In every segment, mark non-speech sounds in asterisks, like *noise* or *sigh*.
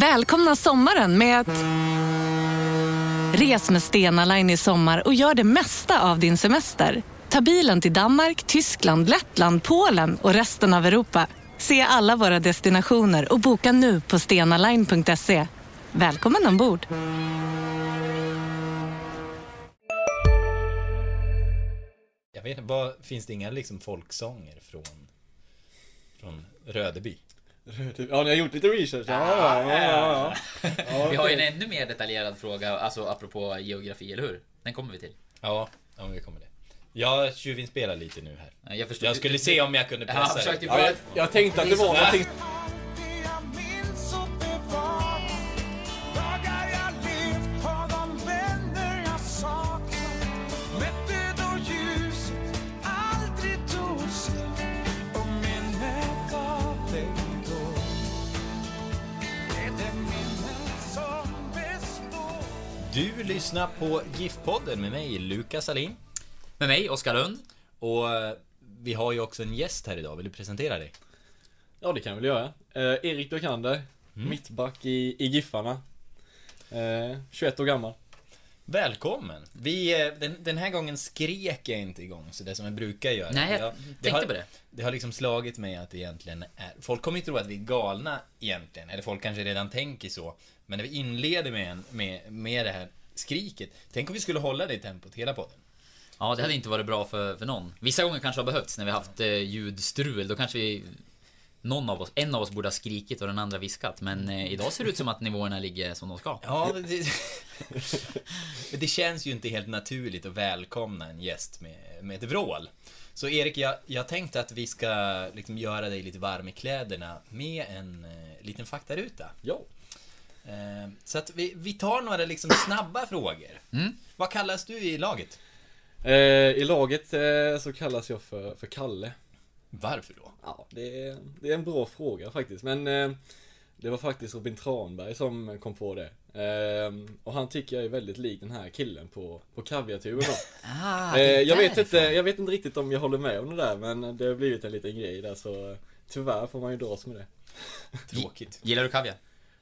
Välkomna sommaren med att... Res med Stena Line i sommar och gör det mesta av din semester. Ta bilen till Danmark, Tyskland, Lettland, Polen och resten av Europa. Se alla våra destinationer och boka nu på stenaline.se. Välkommen ombord! Jag vet inte, vad, finns det inga liksom folksånger från, från Rödeby? Ja, ni har gjort lite research? Ja, ja, ja, ja. ja. Vi har ju en ännu mer detaljerad fråga, alltså apropå geografi, eller hur? Den kommer vi till. Ja, om vi kommer det. Jag tjuvinspelar lite nu här. Jag, förstår, Jag skulle se om jag kunde Ja, pressa Ja, jag, jag tänkte att det var någonting... Du lyssnar på GIF-podden med mig, Lukas Alin. Med mig, Oskar Lund. Och eh, vi har ju också en gäst här idag. Vill du presentera dig? Ja, det kan jag väl göra. Eh, Erik Dukander, mittback i, i Giffarna. Eh, 21 år gammal. Välkommen! Vi, eh, den, den här gången skrek jag inte igång så det som jag brukar göra. Nej, jag det tänkte har, på det. Det har liksom slagit mig att det egentligen är... Folk kommer ju tro att vi är galna egentligen, eller folk kanske redan tänker så. Men när vi inleder med, en, med, med det här skriket, tänk om vi skulle hålla det i tempot hela podden. Ja, det hade inte varit bra för, för någon. Vissa gånger kanske har behövts när vi har haft eh, ljudstrul. Då kanske vi... Någon av oss, en av oss borde ha skrikit och den andra viskat. Men eh, idag ser det ut som att nivåerna ligger som de ska. Ja, men det, *laughs* men det känns ju inte helt naturligt att välkomna en gäst med, med ett vrål. Så Erik, jag, jag tänkte att vi ska liksom göra dig lite varm i kläderna med en eh, liten faktaruta. Ja. Så att vi, vi tar några liksom snabba frågor. Mm. Vad kallas du i laget? Eh, I laget eh, så kallas jag för, för Kalle. Varför då? Ja, det är, det är en bra fråga faktiskt. Men eh, det var faktiskt Robin Tranberg som kom på det. Eh, och han tycker jag är väldigt lik den här killen på, på kaviarturen då. *laughs* Ah, Eh, det är jag, vet därifrån. inte, jag vet inte riktigt om jag håller med om det där men det har blivit en liten grej där så eh, Tyvärr får man ju dras med det. Tråkigt. Gillar du kaviar?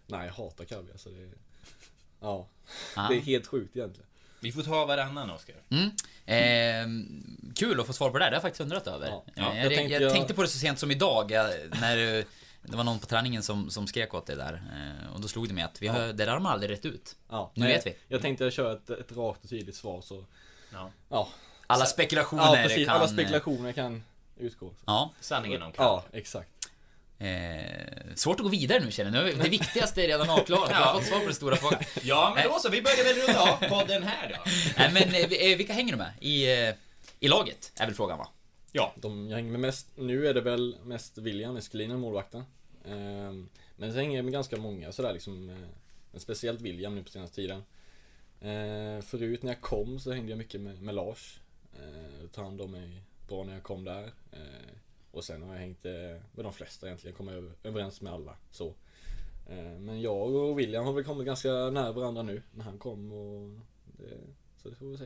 Nej, jag hatar kaviar så det Ja, Ah. det är helt sjukt egentligen. Vi får ta varannan, Oskar. Mm. Eh, kul att få svar på det här, det har jag faktiskt undrat över. Ja. Eh, Ja, jag, jag tänkte jag- tänkte på det så sent som idag, jag, när eh, det var någon på träningen som, som skrek åt det där. Eh, och då slog det mig att vi har, det där har man aldrig rätt ut. Ja, Nu vet jag, vi. Jag tänkte jag köra ett, ett rakt och tydligt svar så Ja. Ja, Alla ja spekulationer precis, kan... alla spekulationer kan utgå. Ja. Sanningen om Kalle. Ja, exakt. Eh, svårt att gå vidare nu känner jag. Nu- Det *laughs* viktigaste är redan avklarat. Vi har fått svar på den stora frågan. Ja, men då så. Vi börjar väl runda av podden här då. Nej men eh, eh, vilka hänger du med? I, eh, I laget? Är väl frågan va? Ja. De jag hänger med mest, nu är det väl mest William Eskelinen, målvakten. Ehm, men så hänger jag med ganska många sådär liksom. eh, Men speciellt William nu på senaste tiden. Eh, förut när jag kom så hängde jag mycket med, med Lars. Eh, tog hand om mig bra när jag kom där. Och sen har jag hängt eh, med de flesta egentligen, kommit över, överens med alla. Så. Eh, men jag och William har väl kommit ganska nära varandra nu när han kom och det, Så det får vi se.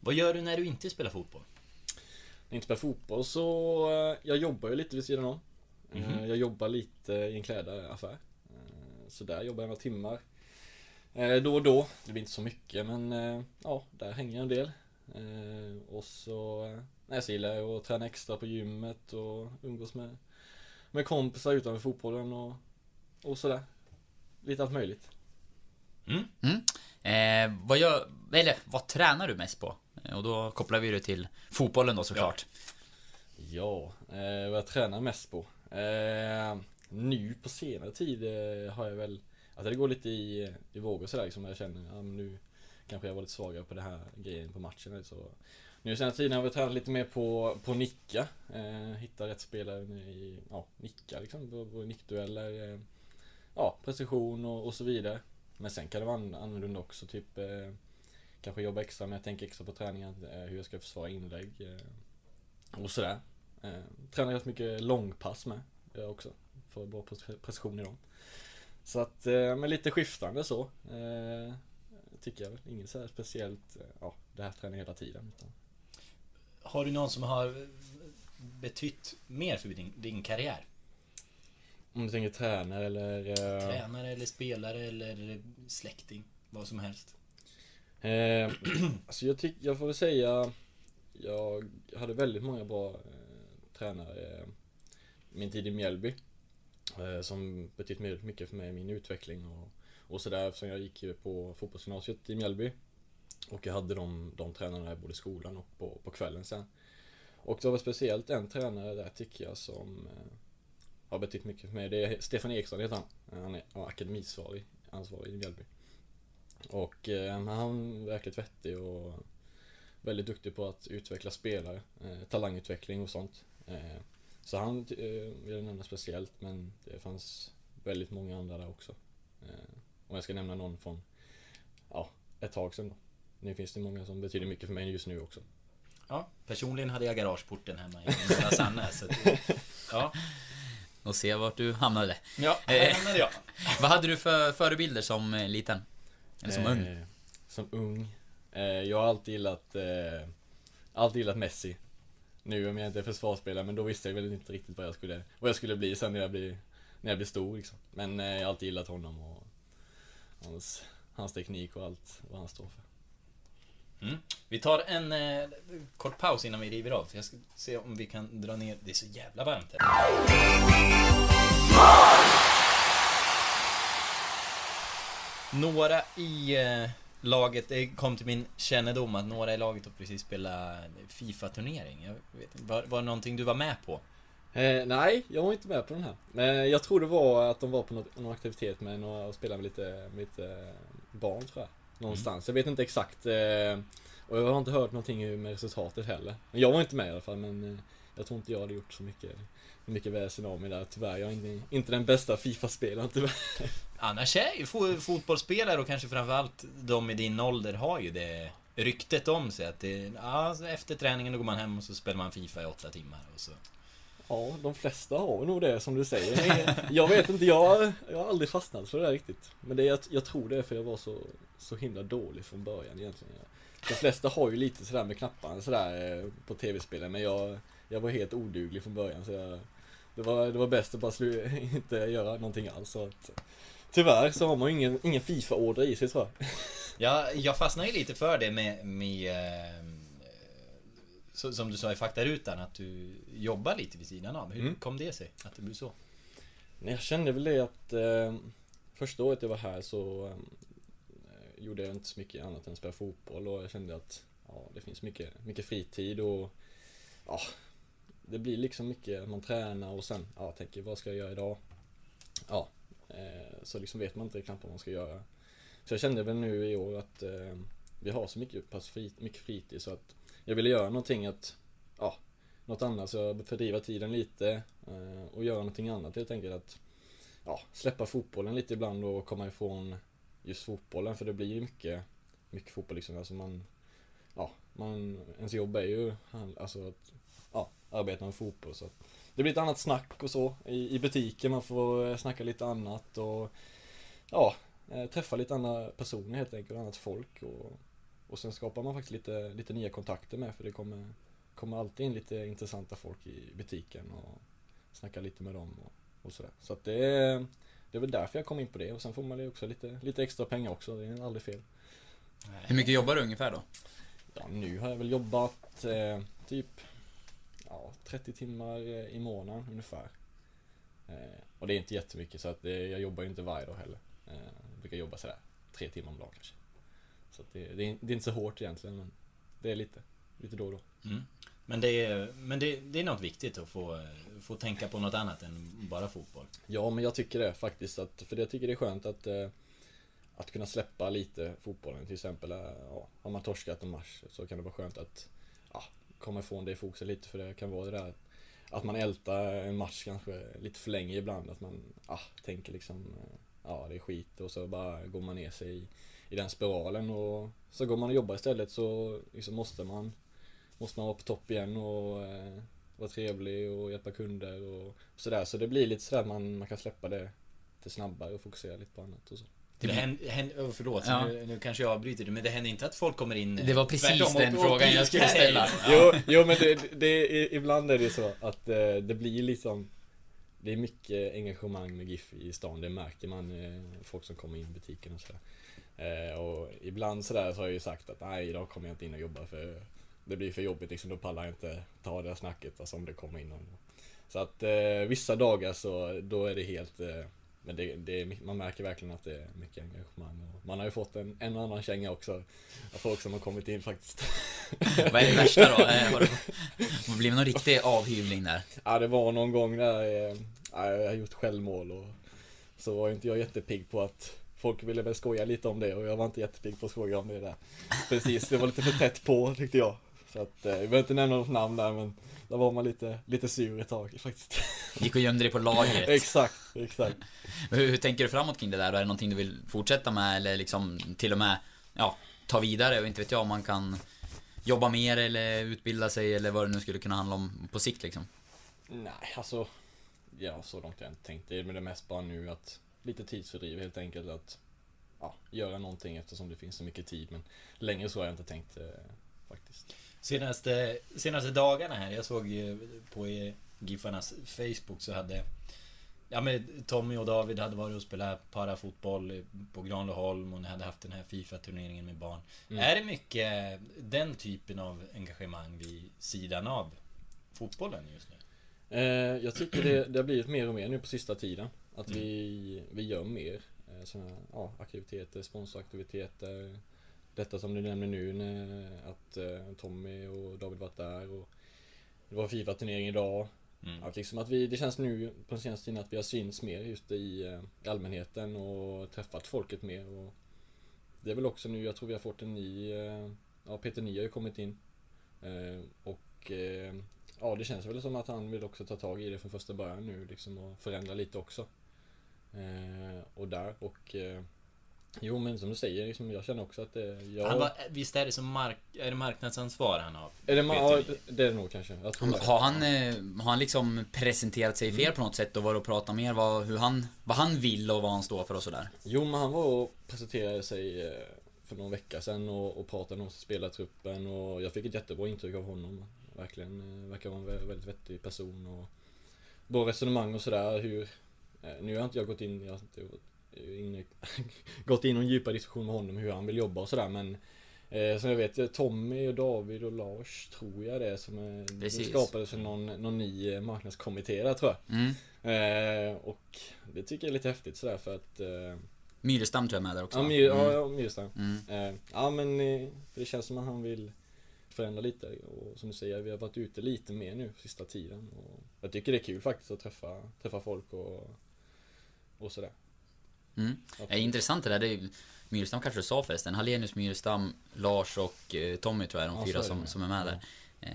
Vad gör du när du inte spelar fotboll? När jag inte spelar fotboll så, eh, jag jobbar ju lite vid sidan om. Mhm. Jag jobbar lite i en klädaffär. Så där jobbar jag några timmar. Då och då. Det blir inte så mycket men ja, där hänger jag en del. Eh, Och så, nej, så gillar jag att träna extra på gymmet och umgås med, med kompisar utanför fotbollen och, och sådär. Lite allt möjligt. Mm. Eh, vad gör, eller vad tränar du mest på? Och då kopplar vi det till fotbollen då såklart. Ja, eh, vad jag tränar mest på. Eh, nu på senare tid eh, har jag väl, alltså det går lite i, i vågor sådär liksom. Jag känner, ja nu kanske jag var lite svagare på det här grejen på matchen. Så. Nu senaste tiden har vi tränat lite mer på, på nicka. Eh, hitta rätt spelare i, ja, nicka liksom. På, på nickdueller. Eh, ja, precision och, och så vidare. Men sen kan det vara annorlunda också, typ eh, Kanske jobba extra med, jag tänker extra på träningen, eh, hur jag ska försvara inlägg. Eh, och sådär. Eh, tränar rätt mycket långpass med. Jag också. Får bra precision i dem. Så att, eh, men lite skiftande så. Eh, Tycker jag väl. Inget så här speciellt, eh, ja, det här tränar jag hela tiden. Utan, Har du någon som har betytt mer för din, din karriär? Om du tänker tränare eller... eh, Tränare eller spelare eller släkting. Vad som helst. Eh, alltså jag, tyck, jag får väl säga Jag hade väldigt många bra eh, tränare Min tid i Mjällby eh, Som betytt mycket för mig i min utveckling och, och sådär eftersom jag gick ju på fotbollsgymnasiet i Mjällby. Och jag hade de, de tränarna både i skolan och på, på kvällen sen. Och det var speciellt en tränare där tycker jag som eh, Har betytt mycket för mig. Det är Stefan Eriksson heter han. Eh, han är akademisvarig ansvarig i Mjällby. Och eh, han är verkligt vettig och väldigt duktig på att utveckla spelare, eh, talangutveckling och sånt. Eh, så han eh, vill jag nämna speciellt men det fanns väldigt många andra där också. Eh, om jag ska nämna någon från, ja, ett tag sedan då. Nu finns det många som betyder mycket för mig just nu också. Ja, personligen hade jag garageporten hemma i Norra *laughs* Sannäs. så att- Ja, Och se vart du hamnade. ja Eh. hamnade jag. *laughs* Vad hade du för förebilder som eh, liten? Eller som ung? Eh, Som ung. Eh, jag har alltid gillat, eh, alltid gillat Messi. Nu om jag inte är försvarsspelare, men då visste jag väl inte riktigt vad jag skulle, vad jag skulle bli sen när jag blir, när jag blir stor liksom. Men eh, jag har alltid gillat honom och hans, hans teknik och allt vad han står för. Mm. Vi tar en eh, kort paus innan vi river av. För jag ska se om vi kan dra ner. Det är så jävla varmt här. Några i eh, laget, det kom till min kännedom att några i laget har precis spelat Fifa-turnering. Jag vet inte, var, var det någonting du var med på? Eh, nej, jag var inte med på den här. Men jag tror det var att de var på något, någon aktivitet med några och spelade med lite, med lite eh, barn tror jag. Någonstans. Jag vet inte exakt. Eh, och jag har inte hört någonting med resultatet heller. Men jag var inte med i alla fall. Men eh, jag tror inte jag hade gjort så mycket, mycket väsen av mig där tyvärr. Jag är inte, inte den bästa Fifa-spelaren tyvärr. Annars är ju fotbollsspelare och kanske framförallt de i din ålder har ju det ryktet om sig att det, ja, efter träningen då går man hem och så spelar man Fifa i åtta timmar och så. Ja, de flesta har nog det som du säger. Jag vet inte, jag, jag har aldrig fastnat för det där riktigt. Men det, jag, jag tror det är för jag var så, så himla dålig från början egentligen. De flesta har ju lite sådär med knapparna sådär eh, på tv-spelen men jag, jag var helt oduglig från början så jag, det, var, det var bäst att bara slu, *laughs* inte göra någonting alls. Så att, tyvärr så har man ju ingen, ingen Fifa-order i sig tror jag. Ja, jag fastnar ju lite för det med, med eh, så, som du sa i faktarutan, att du jobbar lite vid sidan av. Hur Mm. kom det sig att det blev så? Jag kände väl det att eh, första året jag var här så eh, gjorde jag inte så mycket annat än spela fotboll och jag kände att ja, det finns mycket, mycket fritid och ja, det blir liksom mycket, man tränar och sen ja, tänker vad ska jag göra idag? Ja, eh, så liksom vet man inte knappt vad man ska göra. Så jag kände väl nu i år att eh, vi har så mycket, pass fri, mycket fritid så att jag ville göra någonting att, ja, något annat så jag fördriva tiden lite eh, och göra någonting annat helt enkelt. Att ja, släppa fotbollen lite ibland och komma ifrån just fotbollen för det blir ju mycket, mycket fotboll liksom. Alltså man, ja, man, ens jobb är ju alltså att ja, arbeta med fotboll. Så det blir ett annat snack och så i, i butiken, man får eh, snacka lite annat och ja, eh, träffa lite andra personer helt enkelt, annat folk och, och sen skapar man faktiskt lite, lite nya kontakter med för det kommer, kommer alltid in lite intressanta folk i butiken och snacka lite med dem och, och sådär. Så att det är, det är väl därför jag kom in på det och sen får man ju också lite, lite extra pengar också, det är aldrig fel. Hur mycket jobbar du ungefär då? Ja, nu har jag väl jobbat eh, typ ja, 30 timmar eh, i månaden ungefär. Eh, och det är inte jättemycket så att det, jag jobbar ju inte varje dag heller. Eh, jag brukar jobba sådär tre timmar om dagen kanske. Så det, det, är, det är inte så hårt egentligen men det är lite, lite då och då. Mm. Men, det är, men det, det är något viktigt att få, få tänka på något annat än bara fotboll. Ja, men jag tycker det faktiskt. Att, för jag tycker det är skönt att, eh, att kunna släppa lite fotbollen. Till exempel, eh, ja, har man torskat en match så kan det vara skönt att ja, komma ifrån det fokuset lite. För det kan vara det där att man ältar en match kanske lite för länge ibland. Att man ah, tänker liksom, eh, ja det är skit och så bara går man ner sig i, i den spiralen. Och så går man och jobbar istället så liksom måste man måste man vara på topp igen och eh, vara trevlig och hjälpa kunder och sådär. Så det blir lite sådär man, man kan släppa det lite snabbare och fokusera lite på annat och så. Det händer, händer, oh, förlåt, Ja. nu, nu kanske jag avbryter det, men det händer inte att folk kommer in... Det var precis tvärtom den och frågan jag skulle ställa. Jo, jo men det, det, ibland är det så att eh, det blir liksom det är mycket engagemang med GIF i stan, det märker man, eh, folk som kommer in i butiken och sådär. Eh, och ibland sådär så har jag ju sagt att nej, idag kommer jag inte in och jobba för det blir för jobbigt liksom, då pallar jag inte ta det snacket alltså, om det kommer in någon. Så att eh, vissa dagar så, då är det helt eh, men det, det, man märker verkligen att det är mycket engagemang. Och man har ju fått en, en och annan känga också. Av folk som har kommit in faktiskt. *laughs* Vad är det värsta då? Eh, Har det blivit någon riktig avhyvling där? Ja, det var någon gång där eh, ja, jag har gjort självmål och så var inte jag jättepigg på att Folk ville väl skoja lite om det och jag var inte jättepigg på att skoja om det där. Precis, det var lite för tätt på tyckte jag. Så att, eh, jag behöver inte nämna något namn där men där var man lite, lite sur ett tag faktiskt. *laughs* Gick och gömde dig på lagret. exakt, exakt. Hur, hur tänker du framåt kring det där? Är det någonting du vill fortsätta med eller liksom till och med ja, ta vidare? Och inte vet jag om man kan jobba mer eller utbilda sig eller vad det nu skulle kunna handla om på sikt liksom. Nej, alltså Ja, så långt har jag inte tänkt. Det är med det mest bara nu att Lite tidsfördriv helt enkelt att ja, Göra någonting eftersom det finns så mycket tid men Längre så har jag inte tänkt eh, Faktiskt Senaste, senaste dagarna här, jag såg ju på Giffarnas Facebook så hade Ja men Tommy och David hade varit och spelat parafotboll på Granlöholm och ni hade haft den här Fifa-turneringen med barn. Mm. Är det mycket den typen av engagemang vid sidan av fotbollen just nu? eh, Jag tycker det, det har blivit mer och mer nu på sista tiden Att vi, vi gör mer eh, sådana ja, aktiviteter, sponsoraktiviteter. Detta som du nämner nu när, att eh, Tommy och David varit där och Det var Fifa-turnering idag. Mm. Att liksom att vi, det känns nu på den senaste tiden att vi har synts mer just i, eh, i allmänheten och träffat folket mer och Det är väl också nu, jag tror vi har fått en ny, eh, ja Peter Ny har ju kommit in. Eh, Och eh, ja det känns väl som att han vill också ta tag i det från första början nu liksom och förändra lite också Eh, Och där och eh, Jo men som du säger, liksom, jag känner också att det, jag, Han var, visst är det som mark, är det marknadsansvar han har? är det, ja, det är det nog kanske, jag tror det. Har han, eh, har han liksom presenterat sig fel på något sätt och varit och pratat mer vad, hur han, vad han vill och vad han står för och sådär? Jo men han var och presenterade sig eh, för någon vecka sedan och, och pratade i spelartruppen och jag fick ett jättebra intryck av honom. Verkligen, eh, verkar vara en vä- väldigt vettig person och bra resonemang och sådär hur eh, Nu har inte jag gått in, jag har inte in, *laughs* gått in i någon djupare diskussion med honom hur han vill jobba och sådär men eh, Som jag vet, eh, Tommy och David och Lars tror jag det är som är, det skapades någon, någon ny eh, marknadskommitté där tror jag. Mm. Eh, och det tycker jag är lite häftigt sådär för att eh, Myrestam tror jag är med där också. Ja, va? Myr, ja, Mm. ja Myrstam. Mm. Eh, ja men eh, för det känns som att han vill förändra lite och som du säger, vi har varit ute lite mer nu sista tiden och jag tycker det är kul faktiskt att träffa, träffa folk och, och sådär. Mm. Ja, intressant det där. Det är, Myrestam kanske du sa förresten. Hallenius, Myrestam, Lars och eh, Tommy tror jag de Ja, fyra som, som är med där. Eh,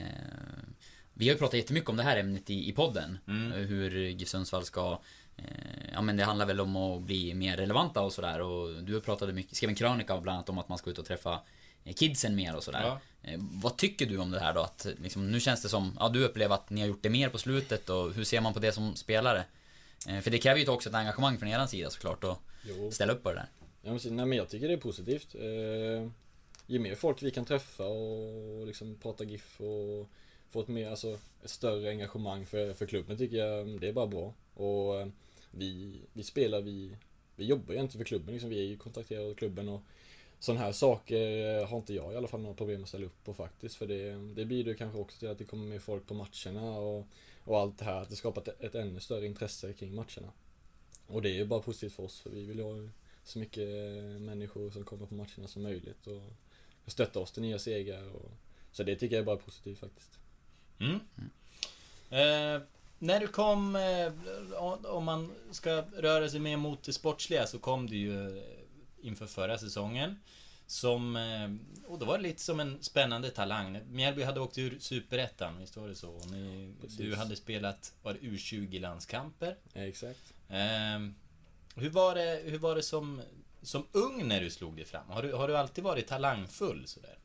vi har ju pratat jättemycket om det här ämnet i, i podden. Mm. Eh, Hur GIF Sundsvall ska eh, Ja men det handlar väl om att bli mer relevanta och sådär och du har pratat mycket, skrev en krönika bland annat om att man ska ut och träffa eh, kidsen mer och sådär. Ja. Eh, Vad tycker du om det här då? Att, liksom, nu känns det som, ja du upplever att ni har gjort det mer på slutet och hur ser man på det som spelare? Eh, För det kräver ju också ett engagemang från er sida såklart och Jo. ställa upp på det där. Ja, men, nej, men jag tycker det är positivt. Eh, ju mer folk vi kan träffa och liksom prata GIF och få ett mer, alltså ett större engagemang för, för klubben tycker jag det är bara bra. Och eh, vi, vi spelar, vi, vi jobbar ju inte för klubben liksom, vi är ju kontakterade av klubben och sådana här saker eh, har inte jag i alla fall några problem att ställa upp på faktiskt. För det, det det kanske också till att det kommer mer folk på matcherna och, och allt det här. Att det skapar ett, ännu större intresse kring matcherna. Och det är ju bara positivt för oss för vi vill ju ha så mycket människor som kommer på matcherna som möjligt och stötta oss till nya segrar. Och, så det tycker jag är bara positivt faktiskt. Mm. Eh, när du kom, eh, om man ska röra sig mer mot det sportsliga så kom du ju inför förra säsongen. Som, eh, och då var det lite som en spännande talang. Mjällby hade åkt ur Superettan, visst var det så? Ni, du hade spelat, var det U20-landskamper? Ja, exakt. Eh, hur var det, hur var det som, som ung när du slog dig fram? Har du, har du alltid varit talangfull sådär?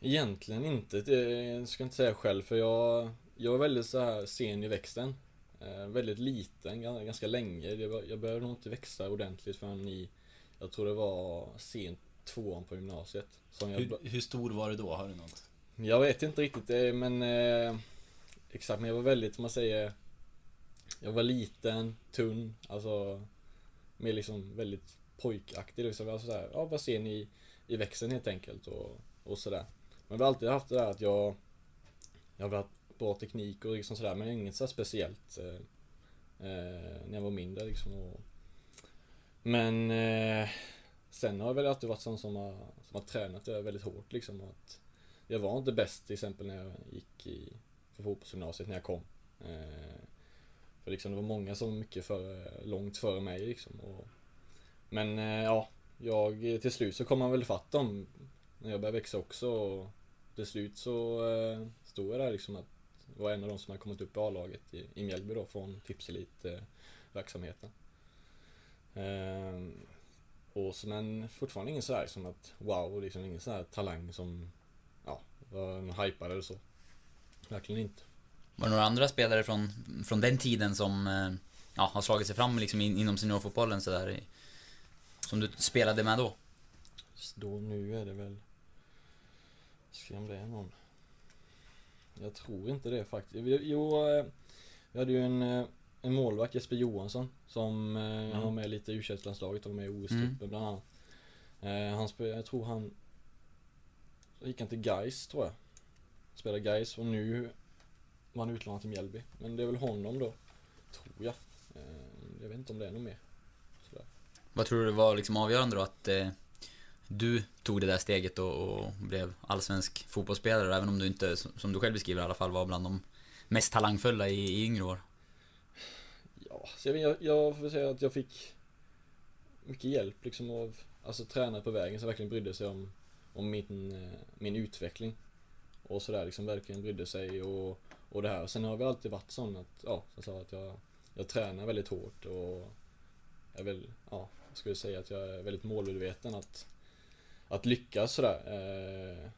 Egentligen inte, det ska jag inte säga själv för jag, jag var väldigt så här sen i växten. Eh, väldigt liten, gan- ganska länge. Var, jag började nog inte växa ordentligt förrän i, jag tror det var sent tvåan på gymnasiet. Som jag, Hur, hur stor var du då? Har du något? Jag vet inte riktigt eh, men eh, Exakt men jag var väldigt, som man säger Jag var liten, tunn, alltså mer liksom väldigt pojkaktig liksom. Alltså sådär, ja vad ser ni i, i växeln helt enkelt och, och sådär. Men vi har alltid haft det där att jag Jag har haft bra teknik och liksom sådär men inget så speciellt eh, eh, När jag var mindre liksom och, Men eh, Sen har jag väl alltid varit sån som har, som har tränat det väldigt hårt liksom att Jag var inte bäst till exempel när jag gick i fotbollsgymnasiet när jag kom eh, För liksom det var många som var mycket för, långt före mig liksom och, Men eh, ja Jag till slut så kom man väl fatt dem När jag började växa också och Till slut så eh, stod jag där liksom att var en av de som hade kommit upp i A-laget i, i Mjällby då från Tipselit-verksamheten. Eh, och så, men fortfarande ingen sådär som att wow, liksom ingen sån här talang som ja, var hypad eller så. Verkligen inte. Var det några andra spelare från, från den tiden som eh, ja, har slagit sig fram liksom in, inom seniorfotbollen sådär? Som du spelade med då? Då nu är det väl Ska om det är någon Jag tror inte det faktiskt Jo, eh, vi hade ju en, eh, en målvakt Jesper Johansson Som mm. han var med lite i u landslaget och var med i OS-truppen Mm. bland annat Eh, Han spelade, jag tror han gick han till Gais tror jag Spelade Gais och nu var han utlånad till Mjällby Men det är väl honom då Tror jag Eh, Jag vet inte om det är någon mer Sådär. Vad tror du var liksom avgörande då att eh, du tog det där steget och, och blev allsvensk fotbollsspelare, även om du inte, som som du själv beskriver i alla fall, var bland de mest talangfulla i, i yngre år? Så jag, jag, jag får säga att jag fick mycket hjälp liksom av alltså, tränare på vägen som verkligen brydde sig om, om min, eh, min utveckling. Och sådär liksom verkligen brydde sig och, och det här. Sen har vi alltid varit sån att, ja, som jag sa, att jag, jag tränar väldigt hårt och jag väl, ja, jag skulle säga att jag är väldigt målmedveten att, att lyckas sådär. Eh,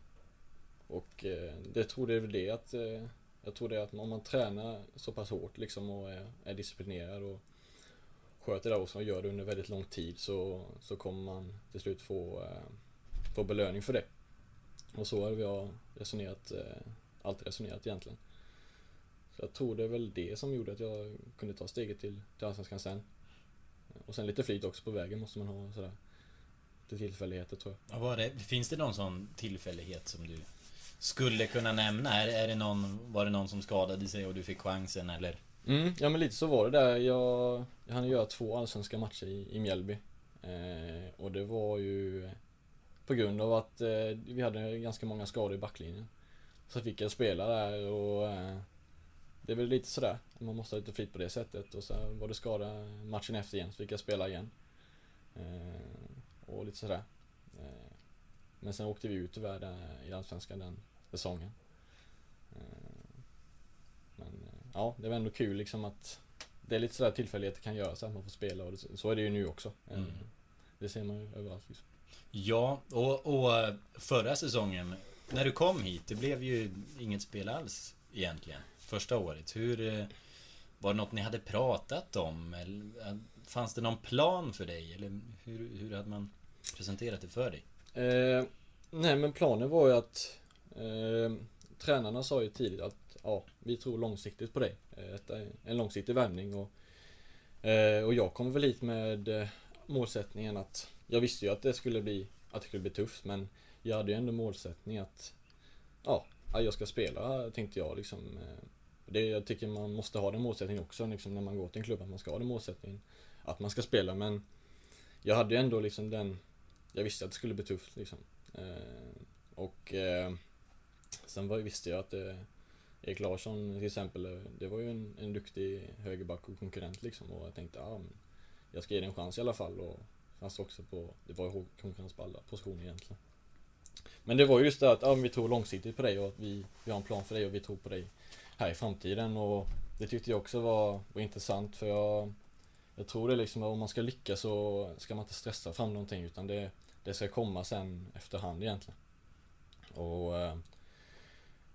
och eh, det tror det är väl det att eh, jag tror det är att om man tränar så pass hårt liksom och är, är disciplinerad och sköter det och och gör det under väldigt lång tid så, så kommer man till slut få, eh, få belöning för det. Och så har jag resonerat, eh, alltid resonerat egentligen. Så jag tror det är väl det som gjorde att jag kunde ta steget till, till Allsvenskan sen. Och sen lite flyt också på vägen måste man ha sådär. Lite tillfälligheter tror jag. Vad det? Finns det någon sån tillfällighet som du skulle kunna nämna? Är, är det någon, var det någon som skadade sig och du fick chansen eller? Mm, ja men lite så var det där. Jag, jag hann göra två allsvenska matcher i, i Mjällby. Eh, och det var ju på grund av att eh, vi hade ganska många skador i backlinjen. Så fick jag spela där och eh, det är väl lite sådär. Man måste ha lite flit på det sättet. Och så var det skada matchen efter igen så fick jag spela igen. Eh, och lite sådär. Men sen åkte vi ut tyvärr i Allsvenskan den säsongen. Eh, men eh, ja, det var ändå kul liksom att det är lite sådär tillfälligheter kan göra så att man får spela och det, så är det ju nu också. Eh, Mm. Det ser man ju överallt liksom. Ja, och, och förra säsongen när du kom hit, det blev ju inget spel alls egentligen. Första året. Hur... Var det något ni hade pratat om? Eller fanns det någon plan för dig? Eller hur, hur hade man presenterat det för dig? Eh, nej men planen var ju att eh, Tränarna sa ju tidigt att ja, vi tror långsiktigt på dig. Eh, Detta är en långsiktig värvning och eh, Och jag kom väl hit med eh, målsättningen att Jag visste ju att det skulle bli Att det skulle bli tufft men Jag hade ju ändå målsättning att Ja, att jag ska spela tänkte jag liksom eh. det, Jag tycker man måste ha den målsättningen också liksom, när man går till en klubb att man ska ha den målsättningen Att man ska spela men Jag hade ju ändå liksom den jag visste att det skulle bli tufft liksom. Eh, och eh, sen var, visste jag att eh, Erik Larsson till exempel, eh, det var ju en, en duktig högerback och konkurrent liksom. Och jag tänkte, ja, men jag ska ge det en chans i alla fall. Och han också på, det var ju konkurrens på alla positioner egentligen. Men det var ju just det att ah, vi tror långsiktigt på dig och att vi, vi har en plan för dig och vi tror på dig här i framtiden. Och det tyckte jag också var, var intressant för jag jag tror det liksom om man ska lyckas så ska man inte stressa fram någonting utan det, det ska komma sen efterhand egentligen. Och eh,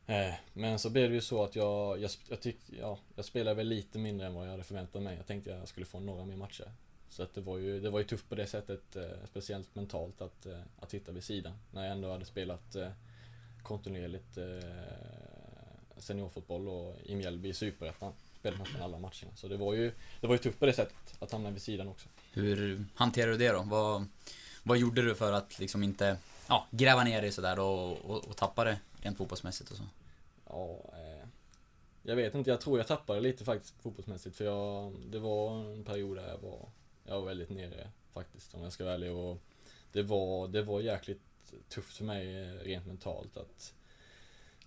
eh Men så blev det ju så att jag, jag, jag tyck, ja, jag spelade väl lite mindre än vad jag hade förväntat mig. Jag tänkte jag skulle få några mer matcher. Så att det var ju, det var ju tufft på det sättet, eh, speciellt mentalt att, eh, att sitta vid sidan. När jag ändå hade spelat eh, kontinuerligt eh, seniorfotboll och i Mjällby i Superettan spelat nästan alla matcherna. Så det var ju, det var ju tufft på det sättet, att hamna vid sidan också. Hur hanterar du det då? Vad, vad gjorde du för att liksom inte ja, gräva ner dig sådär och, och, och tappa det rent fotbollsmässigt och så? Ja, eh, jag vet inte, jag tror jag tappade lite faktiskt fotbollsmässigt för jag, det var en period där jag var, jag var väldigt nere faktiskt om jag ska vara ärlig och det var, det var jäkligt tufft för mig rent mentalt att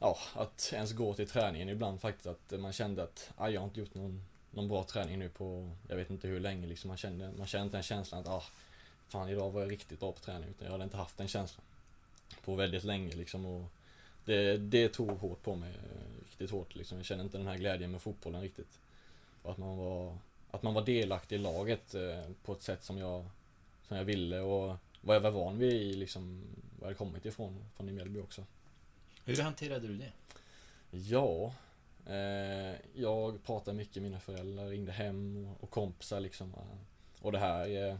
Ja, att ens gå till träningen ibland faktiskt att man kände att ah, jag har inte gjort någon, någon bra träning nu på jag vet inte hur länge liksom man kände, man kände den känslan att ah, fan idag var jag riktigt bra på träning utan jag hade inte haft den känslan på väldigt länge liksom och det, det tog hårt på mig, eh, riktigt hårt liksom. Jag kände inte den här glädjen med fotbollen riktigt. Och att man var, att man var delaktig i laget eh, på ett sätt som jag, som jag ville och vad jag var van vid liksom, var jag hade kommit ifrån, från i Mjällby också. Hur hanterade du det? Ja, eh, jag pratade mycket med mina föräldrar, ringde hem och, och kompisar liksom. Eh, och det här. Eh,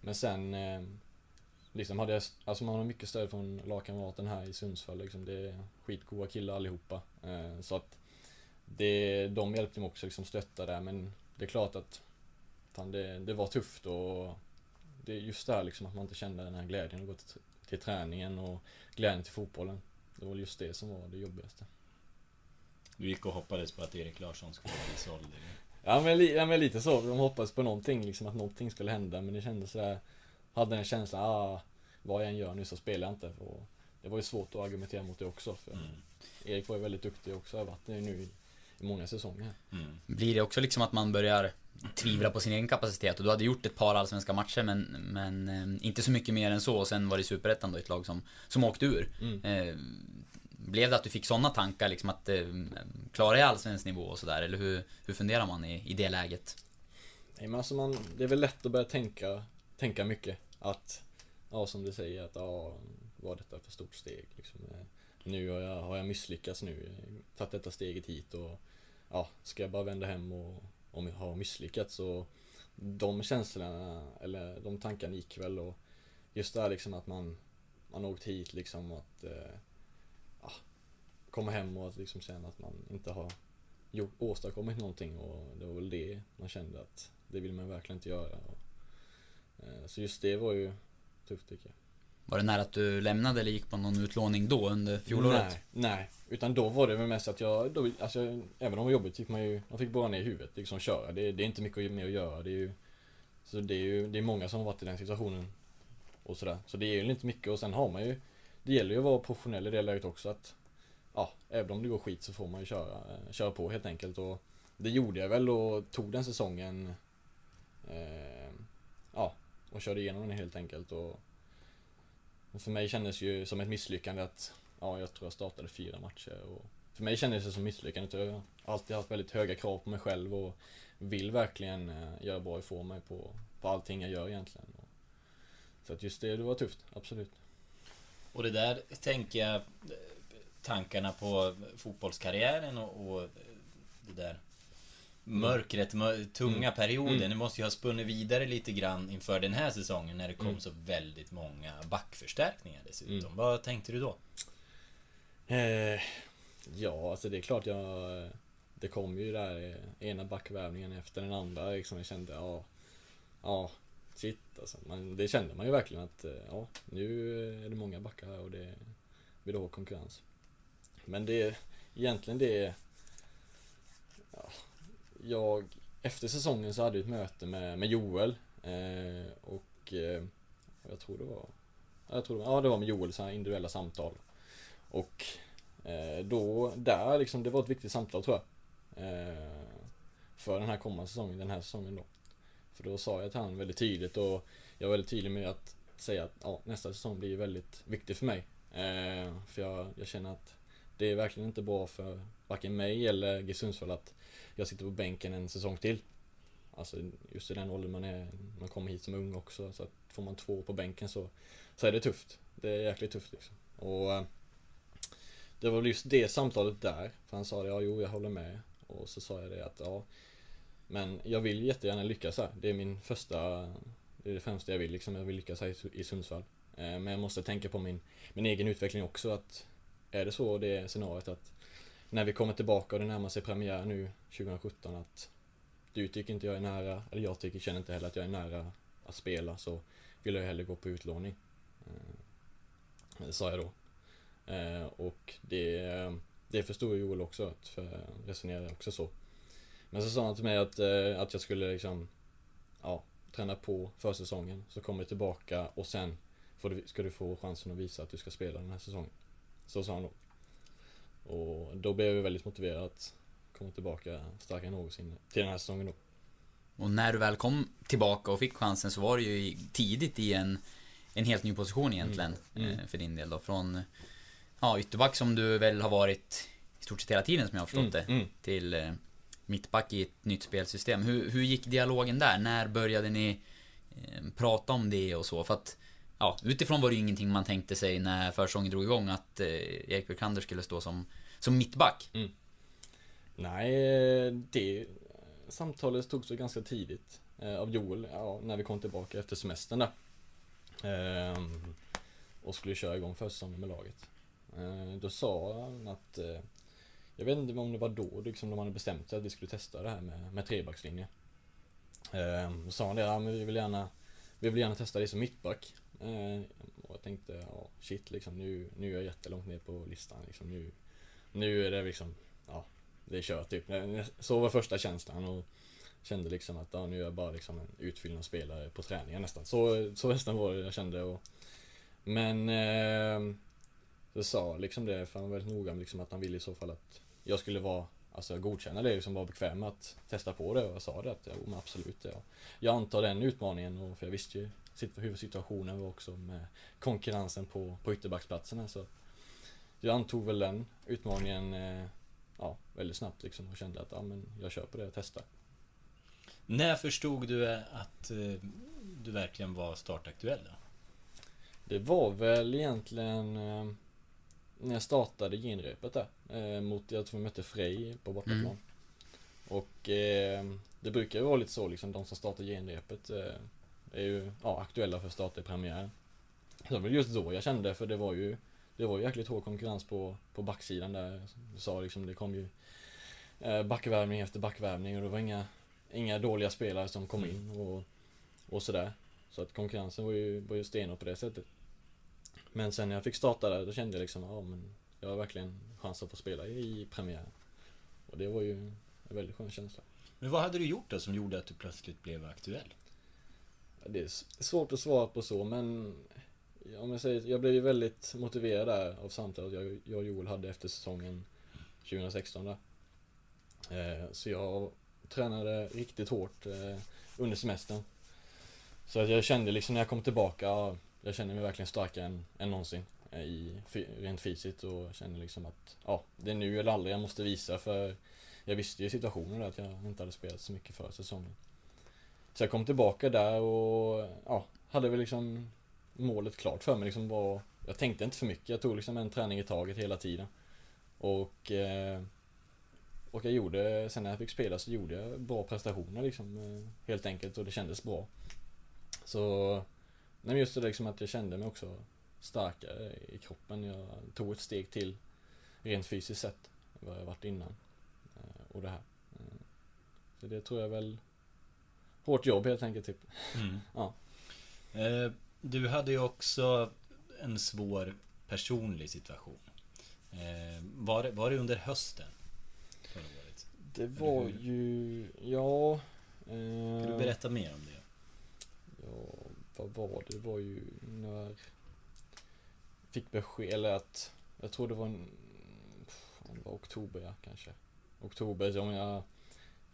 men sen eh, liksom hade jag, alltså man har mycket stöd från lagkamraten här i Sundsvall liksom. Det är skitgoda killar allihopa. Eh, så att det, de hjälpte mig också liksom stötta där men det är klart att fan, det, det var tufft och det är just det här liksom att man inte kände den här glädjen att gå till, till träningen och glädjen till fotbollen. Det var just det som var det jobbigaste. Du gick och hoppades på att Erik Larsson skulle bli såld? Ja men, li, ja men lite så, de hoppades på någonting liksom att någonting skulle hända men det kändes sådär Hade den känslan, ah, vad jag än gör nu så spelar jag inte och Det var ju svårt att argumentera mot det också för Mm. Erik var ju väldigt duktig också, har varit det nu i, i många säsonger. Mm. Blir det också liksom att man börjar tvivla på sin egen kapacitet? Och du hade gjort ett par allsvenska matcher men, men eh, inte så mycket mer än så och sen var det Superettan då ett lag som, som åkte ur. Mm. Eh, blev det att du fick sådana tankar liksom att eh, klarar jag allsvensk nivå och sådär? Eller hur, hur funderar man i, i det läget? Nej men alltså man, det är väl lätt att börja tänka, tänka mycket att Ja som du säger att ja, vad är detta för stort steg liksom. Eh, Nu har jag, har jag misslyckats nu, tagit detta steget hit och Ja, ska jag bara vända hem och om jag har misslyckats så De känslorna, eller de tankarna gick väl och Just det här liksom att man Man har åkt hit liksom att eh, ja, Komma hem och att liksom känna att man inte har gjort, åstadkommit någonting och det var väl det man kände att det vill man verkligen inte göra. Och, eh, så just det var ju tufft tycker jag. Var det nära att du lämnade eller gick på någon utlåning då under fjolåret? Nej, nej. Utan då var det väl mest att jag, då, alltså, även om det var jobbigt fick man ju, man fick bara ner i huvudet liksom köra. Det, det är inte mycket mer att göra. Det är ju, så det är ju, det är många som har varit i den situationen. Och sådär. Så det är ju inte mycket och sen har man ju, det gäller ju att vara professionell i det läget också att, ja, även om det går skit så får man ju köra, eh, köra på helt enkelt och det gjorde jag väl och tog den säsongen eh, Ja, och körde igenom den helt enkelt och för mig kändes ju som ett misslyckande att Ja, jag tror jag startade fyra matcher och För mig kändes det som misslyckande. Jag har alltid haft väldigt höga krav på mig själv och vill verkligen eh, göra bra ifrån mig på, på allting jag gör egentligen. Så att just det, det var tufft, absolut. Och det där tänker jag eh, Tankarna på fotbollskarriären och, och det där Mörkret, mör, tunga Mm. perioden. Mm. Det måste ju ha spunnit vidare lite grann inför den här säsongen när det kom Mm. så väldigt många backförstärkningar dessutom. Mm. Vad tänkte du då? Eh, ja, alltså det är klart jag... Det kom ju där eh, ena backvärvningen efter den andra liksom. Jag kände, ja... Ja, shit alltså. Man, det kände man ju verkligen att, eh, ja, nu är det många backar här och det blir då konkurrens. Men det, egentligen det... Jag, efter säsongen så hade jag ett möte med, med Joel. Eh, och eh, jag tror det var... Jag tror det var, ja, det var med Joel, så här individuella samtal. Och eh, då, där liksom, det var ett viktigt samtal tror jag. Eh, för den här kommande säsongen, den här säsongen då. För då sa jag till honom väldigt tydligt och jag var väldigt tydlig med att säga att ja, nästa säsong blir väldigt viktig för mig. Eh, för jag, jag känner att det är verkligen inte bra för varken mig eller G Sundsvall att jag sitter på bänken en säsong till. Alltså just i den åldern man är, man kommer hit som ung också. Så att får man två år på bänken så, så är det tufft. Det är jäkligt tufft liksom. Och eh, det var just det samtalet där. För han sa det, ja jo jag håller med. Och så sa jag det att ja Men jag vill jättegärna lyckas här. Det är min första Det är det främsta jag vill liksom. Jag vill lyckas här i- Sundsvall. Eh, men jag måste tänka på min, min egen utveckling också att är det så det är scenariot att när vi kommer tillbaka och det närmar sig premiär nu 2017 att du tycker inte jag är nära, eller jag tycker, känner inte heller att jag är nära att spela så vill jag hellre gå på utlåning. Eh, Det sa jag då. Eh, Och det, det förstod Joel också, att för resonerade också så. Men så sa han till mig att, eh, att jag skulle liksom, ja, träna på försäsongen, så kommer du tillbaka och sen får du, ska du få chansen att visa att du ska spela den här säsongen. Så sa han då. Och då blev jag väldigt motiverad att komma tillbaka starkare än någonsin till den här säsongen då. Och när du väl kom tillbaka och fick chansen så var det ju tidigt i en, en helt ny position egentligen. Mm. eh, För din del då. Från ja, ytterback som du väl har varit i stort sett hela tiden som jag har förstått det. Mm. Till eh, mittback i ett nytt spelsystem. Hur, hur gick dialogen där? När började ni eh, prata om det och så? För att Ja, utifrån var det ju ingenting man tänkte sig när försäsongen drog igång att eh, Erik Björkander skulle stå som, som mittback. Mm. Nej, det samtalet togs så ganska tidigt eh, av Joel, ja, när vi kom tillbaka efter semestern där. Eh, och skulle köra igång försäsongen med laget. Eh, då sa han att, eh, jag vet inte om det var då liksom de hade bestämt sig att vi skulle testa det här med, med trebackslinje. Ehm, då sa han det, ja men vi vill gärna, vi vill gärna testa det som mittback. Eh, och jag tänkte, ja shit liksom nu, nu är jag jättelångt ner på listan liksom. Nu, nu är det liksom, ja det är kört typ. Så var första känslan och kände liksom att ja, nu är jag bara liksom en utfyllnadsspelare på träningen nästan. Så, så nästan var det jag kände och Men eh, Så sa liksom det, för han var väldigt noga med liksom att han ville i så fall att jag skulle vara Alltså godkänna det, liksom vara bekväm med att testa på det och jag sa det att jo men absolut ja. Jag antar den utmaningen och för jag visste ju hur situationen var också med konkurrensen på, på ytterbacksplatserna så Jag antog väl den utmaningen eh, ja, väldigt snabbt liksom och kände att ja, men jag kör på det och testar. När förstod du att eh, du verkligen var startaktuell då? Det var väl egentligen eh, när jag startade genrepet där. Eh, mot, jag tror vi mötte Frej på bortaplan. Mm. Och eh, det brukar ju vara lite så liksom, de som startar genrepet eh, är ju ja, aktuella för premiären. Så det var just då jag kände, för det var ju det var ju jäkligt hård konkurrens på, på backsidan där. Du sa liksom, det kom ju eh, backvärvning efter backvärvning och det var inga, inga dåliga spelare som kom in och, och sådär. Så att konkurrensen var ju, var ju stenhård på det sättet. Men sen när jag fick starta där, då kände jag liksom, ja men jag har verkligen chans att få spela i premiären. Och det var ju en väldigt skön känsla. Men vad hade du gjort då som gjorde att du plötsligt blev aktuell? Det är svårt att svara på så men om jag säger, jag blev ju väldigt motiverad där av samtalet jag, jag och Joel hade efter säsongen 2016 där. Eh, så jag tränade riktigt hårt eh, under semestern. Så att jag kände liksom när jag kom tillbaka, ja, jag kände mig verkligen starkare än, än någonsin. eh, I, rent fysiskt och kände liksom att ja, det är nu eller aldrig jag måste visa för jag visste ju situationen där att jag inte hade spelat så mycket för säsongen. Så jag kom tillbaka där och ja, hade väl liksom målet klart för mig liksom var, Jag tänkte inte för mycket, jag tog liksom en träning i taget hela tiden. Och Och, eh, och jag gjorde, sen när jag fick spela så gjorde jag bra prestationer liksom eh, Helt enkelt och det kändes bra. Så Nej men just det liksom att jag kände mig också starkare i kroppen. Jag tog ett steg till Rent fysiskt sett än vad jag varit innan eh, Och det här. Eh, så det tror jag väl Hårt jobb helt enkelt typ Mm. Ja. Eh, Du hade ju också en svår personlig situation. Eh, Var det, var det under hösten? Förra året? Det var ju, ja Kan du eh, berätta mer om det? Ja, vad var det? Det var ju när Fick besked, eller att Jag tror det var en Det var oktober ja, kanske Oktober som jag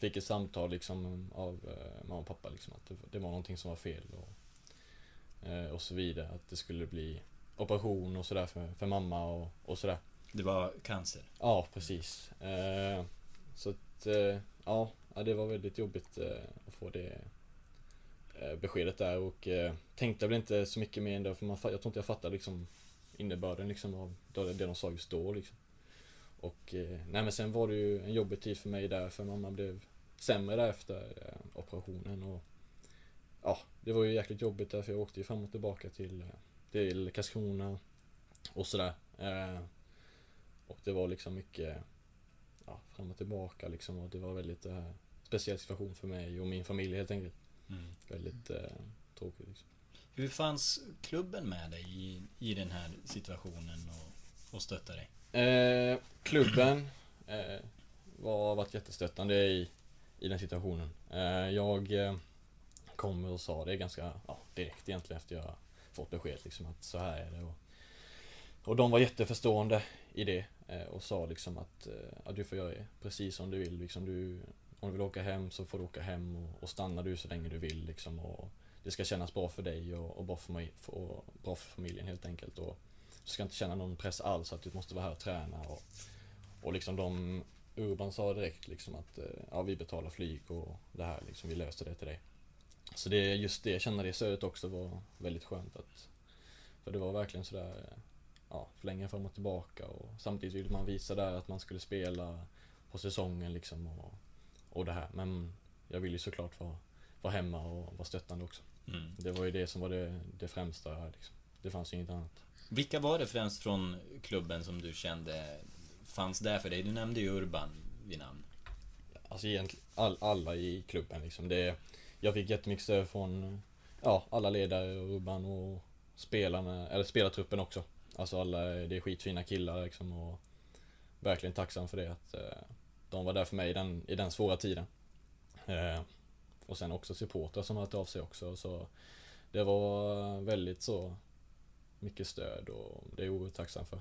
Fick ett samtal liksom av eh, mamma och pappa liksom att det, det var någonting som var fel och eh, Och så vidare att det skulle bli Operation och sådär för, för mamma och, och sådär Det var cancer? Ja, precis. Eh, så att, eh, ja, det var väldigt jobbigt eh, att få det eh, beskedet där och tänkte väl inte så mycket mer än det för man, jag tror inte jag fattade liksom innebörden liksom av det, de sa just då liksom. Och nej men sen var det ju en jobbig tid för mig där för mamma blev sämre efter eh, operationen och ja, det var ju jäkligt jobbigt där för jag åkte ju fram och tillbaka till, eh, till Karlskrona och sådär. Eh, och det var liksom mycket ja, fram och tillbaka liksom och det var väldigt eh, speciell situation för mig och min familj helt enkelt. Mm. Väldigt eh, tråkigt liksom. Hur fanns klubben med dig i, i den här situationen och, och stöttade dig? Eh, klubben eh, var varit jättestöttande i, i den situationen. Eh, jag eh, kom och sa det ganska ja, direkt egentligen efter jag fått besked liksom att så här är det. Och, och de var jätteförstående i det eh, och sa liksom att ja, du får göra precis som du vill. Liksom du, om du vill åka hem så får du åka hem och, och stanna du så länge du vill. Liksom, och det ska kännas bra för dig och, och bra, för mig, och bra för familjen helt enkelt. Och du ska inte känna någon press alls att du måste vara här och träna. Och, och liksom de Urban sa direkt liksom att eh, ja, vi betalar flyg och det här liksom, vi löser det till dig. Så det, just det, känna det stödet också var väldigt skönt att För det var verkligen sådär Ja, förlänga fram och tillbaka och samtidigt ville man visa där att man skulle spela på säsongen liksom och, och det här. Men jag ville ju såklart vara, vara hemma och vara stöttande också. Mm. Det var ju det som var det, det främsta liksom. Det fanns ju inget annat. Vilka var det främst från klubben som du kände fanns där för dig? Du nämnde ju Urban vid namn. Alltså egentligen all, alla i klubben liksom. Det, jag fick jättemycket stöd från ja, alla ledare, Urban och spelarna, eller spelartruppen också. Alltså alla, det är skitfina killar liksom och verkligen tacksam för det att eh, de var där för mig i den, i den svåra tiden. Eh, och sen också supportrar som hört av sig också så det var väldigt så mycket stöd och det är jag oerhört tacksam för.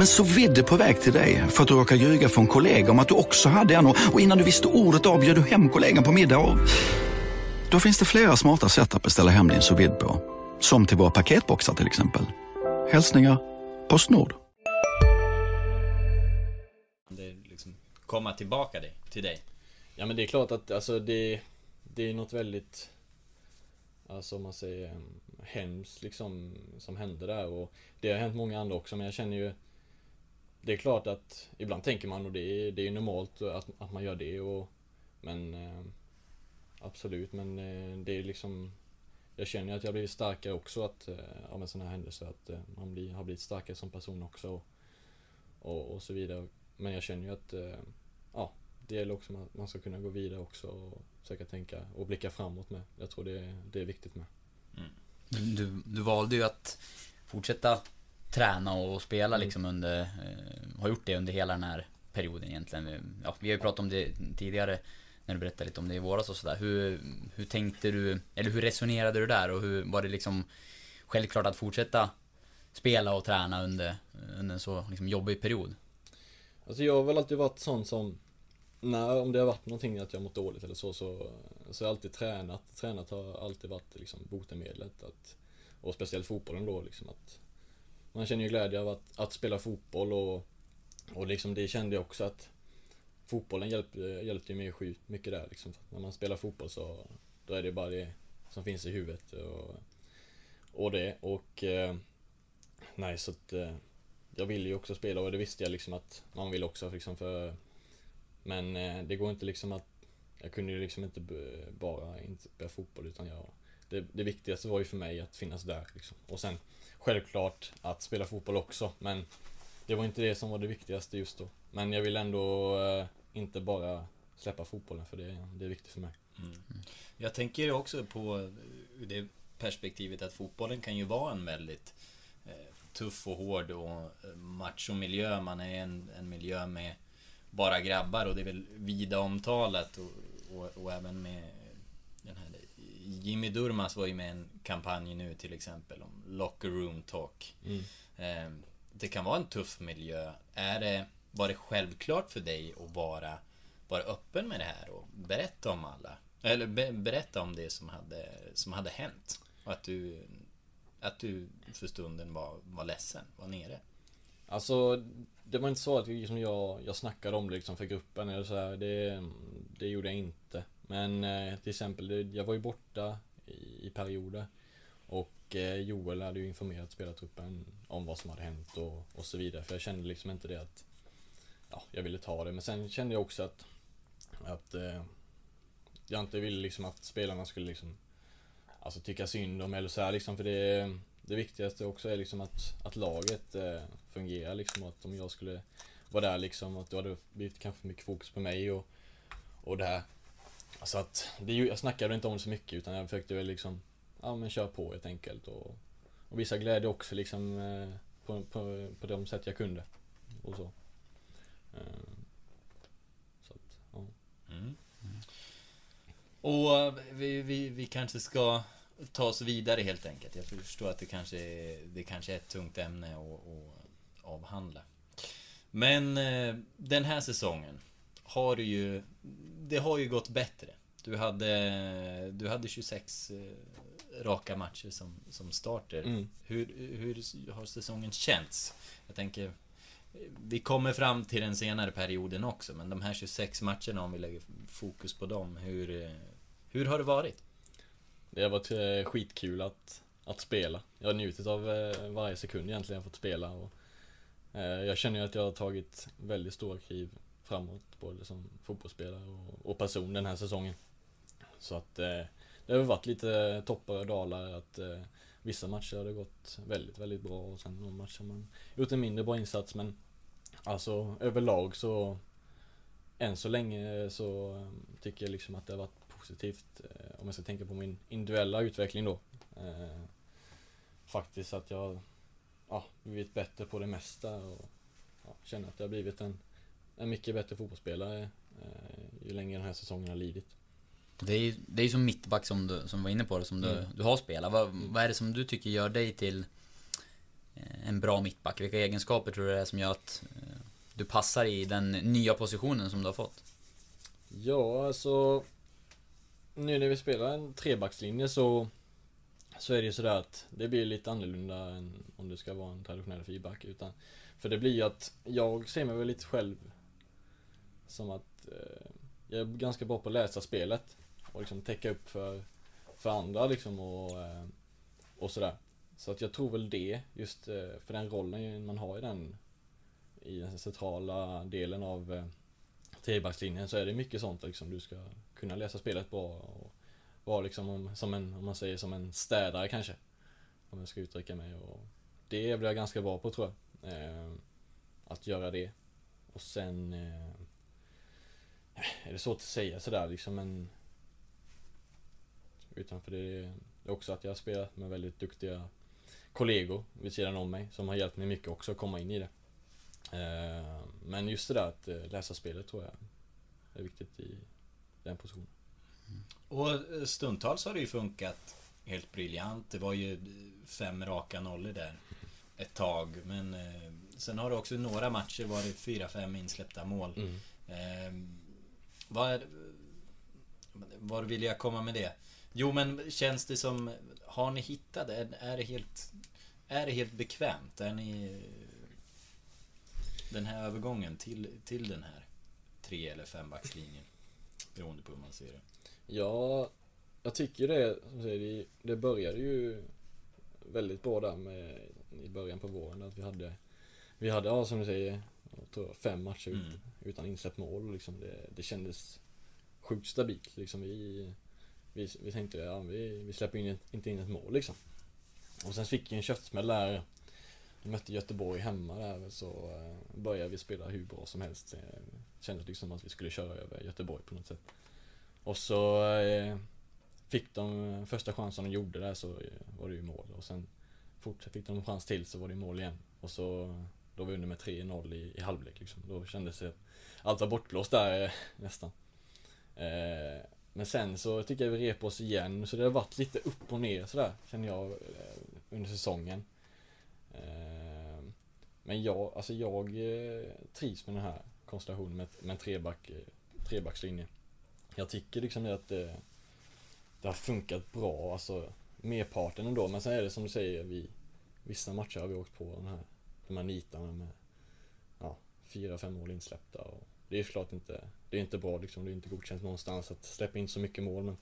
Om en så vidde på väg till dig för att du råkar ljuga från kollega om att du också hade en och innan du visste ordet av du hem kollegan på middag och... Då finns det flera smarta sätt att beställa hem din sous på. Som till våra paketboxar till exempel. Hälsningar Postnord. Det liksom komma tillbaka dig, till dig? Ja men det är klart att alltså det, det är något väldigt Alltså om man säger em, hemskt liksom som hände där och Det har hänt många andra också men jag känner ju det är klart att ibland tänker man och det är, det är normalt att, att man gör det och Men eh, Absolut men eh, det är liksom Jag känner att jag blivit starkare också att, eh, av en sån här händelse att eh, man blir, har blivit starkare som person också och, och, och så vidare Men jag känner ju att eh, Ja det gäller också att man ska kunna gå vidare också och försöka tänka och blicka framåt med. Jag tror det är, det är viktigt med. Mm. Du, du valde ju att fortsätta träna och spela liksom under, eh, har gjort det under hela den här perioden egentligen. Ja, vi har ju pratat om det tidigare när du berättade lite om det i våras och sådär. Hur, hur tänkte du, eller hur resonerade du där och hur var det liksom självklart att fortsätta spela och träna under, under en så liksom jobbig period? Alltså jag har väl alltid varit sån som när, om det har varit någonting att jag mått dåligt eller så, så, så har jag alltid tränat. Tränat har alltid varit liksom botemedlet. Att, och speciellt fotbollen då liksom att man känner ju glädje av att, att spela fotboll och Och liksom det kände jag också att Fotbollen hjälpte, hjälpte ju mig sjukt mycket där liksom. När man spelar fotboll så Då är det bara det som finns i huvudet och, och det och eh, Nej så att eh, Jag ville ju också spela och det visste jag liksom att man vill också liksom för Men eh, det går inte liksom att Jag kunde ju liksom inte bara inte spela fotboll utan jag det, det viktigaste var ju för mig att finnas där liksom. Och sen Självklart att spela fotboll också men Det var inte det som var det viktigaste just då. Men jag vill ändå eh, inte bara släppa fotbollen för det, det är viktigt för mig. Mm. Jag tänker också på eh, det perspektivet att fotbollen kan ju vara en väldigt eh, tuff och hård och eh, machomiljö. Man är en, en miljö med bara grabbar och det är väl vida omtalat och, och, och även med Jimmy Durmaz var ju med i en kampanj nu till exempel om locker room talk. Mm. Eh, det kan vara en tuff miljö. Är det, var det självklart för dig att vara, vara öppen med det här och berätta om alla? Eller be, berätta om det som hade, som hade hänt? Och att du, att du för stunden var, var ledsen, var nere? Alltså Det var inte så att liksom jag, jag snackade om det liksom för gruppen eller så här. Det, det gjorde jag inte men eh, till exempel, jag var ju borta i, i perioder. Och eh, Joel hade ju informerat spelartruppen om vad som hade hänt och, och så vidare. För jag kände liksom inte det att ja, jag ville ta det. Men sen kände jag också att, att eh, jag inte ville liksom att spelarna skulle liksom Alltså tycka synd om eller så här liksom. För det, det viktigaste också är liksom att, att laget eh, fungerar liksom. Att om jag skulle vara där liksom, att då hade det blivit kanske mycket fokus på mig och, och det här. Så att, det, jag snackade inte om det så mycket utan jag försökte väl liksom, ja men köra på helt enkelt. Och, och visa glädje också liksom eh, på, på, på de sätt jag kunde. Och så. Eh, så att, ja. Mm. Och eh, vi, vi, vi kanske ska ta oss vidare helt enkelt. Jag förstår att det kanske är, det kanske är ett tungt ämne att, att avhandla. Men den här säsongen har du ju, det har ju gått bättre. Du hade, du hade 26 eh, raka matcher som, som starter. Mm. Hur, hur har säsongen känts? Jag tänker, vi kommer fram till den senare perioden också, men de här 26 matcherna, om vi lägger fokus på dem, hur, eh, hur har det varit? Det har varit eh, skitkul att, att spela. Jag har njutit av varje sekund egentligen jag fått spela. Och, jag känner ju att jag har tagit väldigt stora kliv framåt, både som liksom fotbollsspelare och, och person den här säsongen. Så att eh, det har väl varit lite toppar och dalar. Att, eh, vissa matcher har det gått väldigt, väldigt bra och sen någon match har man gjort en mindre bra insats. Men alltså överlag så än så länge så eh, tycker jag liksom att det har varit positivt eh, om jag ska tänka på min individuella utveckling då. Eh, faktiskt att jag ja, blivit bättre på det mesta och ja, känner att jag har blivit en, en mycket bättre fotbollsspelare eh, ju längre den här säsongen har lidit. Det är ju det är som mittback som du som var inne på det, som du, Mm. du har spelat. Vad, vad är det som du tycker gör dig till eh, en bra mittback? Vilka egenskaper tror du det är som gör att eh, du passar i den nya positionen som du har fått? Ja, alltså nu när vi spelar en trebackslinje så så är det ju sådär att det blir lite annorlunda än om det ska vara en traditionell fyrback utan för det blir ju att jag ser mig väl lite själv som att eh, jag är ganska bra på att läsa spelet och liksom täcka upp för för andra liksom och eh, och sådär. Så att jag tror väl det just eh, för den rollen man har i den i den centrala delen av eh, trebackslinjen så är det mycket sånt liksom. Du ska kunna läsa spelet bra och vara liksom om- som en, om man säger som en städare kanske. Om jag ska uttrycka mig och det blir jag ganska bra på tror jag. Eh, att göra det. Och sen eh, är det svårt att säga sådär liksom men Utanför det är också att jag har spelat med väldigt duktiga kollegor vid sidan om mig som har hjälpt mig mycket också att komma in i det. Eh, Men just det där att eh, läsa spelet tror jag är viktigt i den positionen. Och eh, stundtals har det ju funkat helt briljant. Det var ju fem raka nollor där ett tag. Men sen har det också i några matcher varit fyra, fem insläppta mål. Mm. Vad är, var vill jag komma med det? Jo men känns det som, har ni hittat det? Är, det helt, är det helt bekvämt? Är ni den här övergången till, till den här tre eller fembackslinjen? Beroende på hur man ser det. Ja, jag tycker det, som säger, det, det började ju väldigt bra där med, i början på våren att vi hade Vi hade, ja som du säger, jag tror fem matcher Mm. utan insläppt mål liksom. Det, det kändes sjukt stabilt liksom. Vi, vi, vi tänkte, ja vi, vi släpper in, ett- inte in ett mål liksom. Och sen fick vi en köttsmäll där. Vi mötte Göteborg hemma där så eh, började vi spela hur bra som helst. Det kändes liksom att vi skulle köra över Göteborg på något sätt. Och så eh, fick de första chansen de gjorde där så eh, var det ju mål och sen fick de en chans till så var det mål igen. Och så då var vi under med 3-0 i, i halvlek liksom. Då kändes det att allt var bortblåst där eh, nästan. Eh, men sen så tycker jag vi rep oss igen så det har varit lite upp och ner sådär känner jag eh, under säsongen. Eh, men jag, alltså jag eh, trivs med den här konstellationen med, med en treback, eh, trebackslinje. Jag tycker liksom det att det, det har funkat bra, alltså merparten ändå. Men sen är det som du säger, vi, vissa matcher har vi åkt på den här, de här nitarna med ja, fyra, fem mål insläppta och, det är såklart inte, det är inte bra liksom, det är inte godkänt någonstans att släppa in så mycket mål men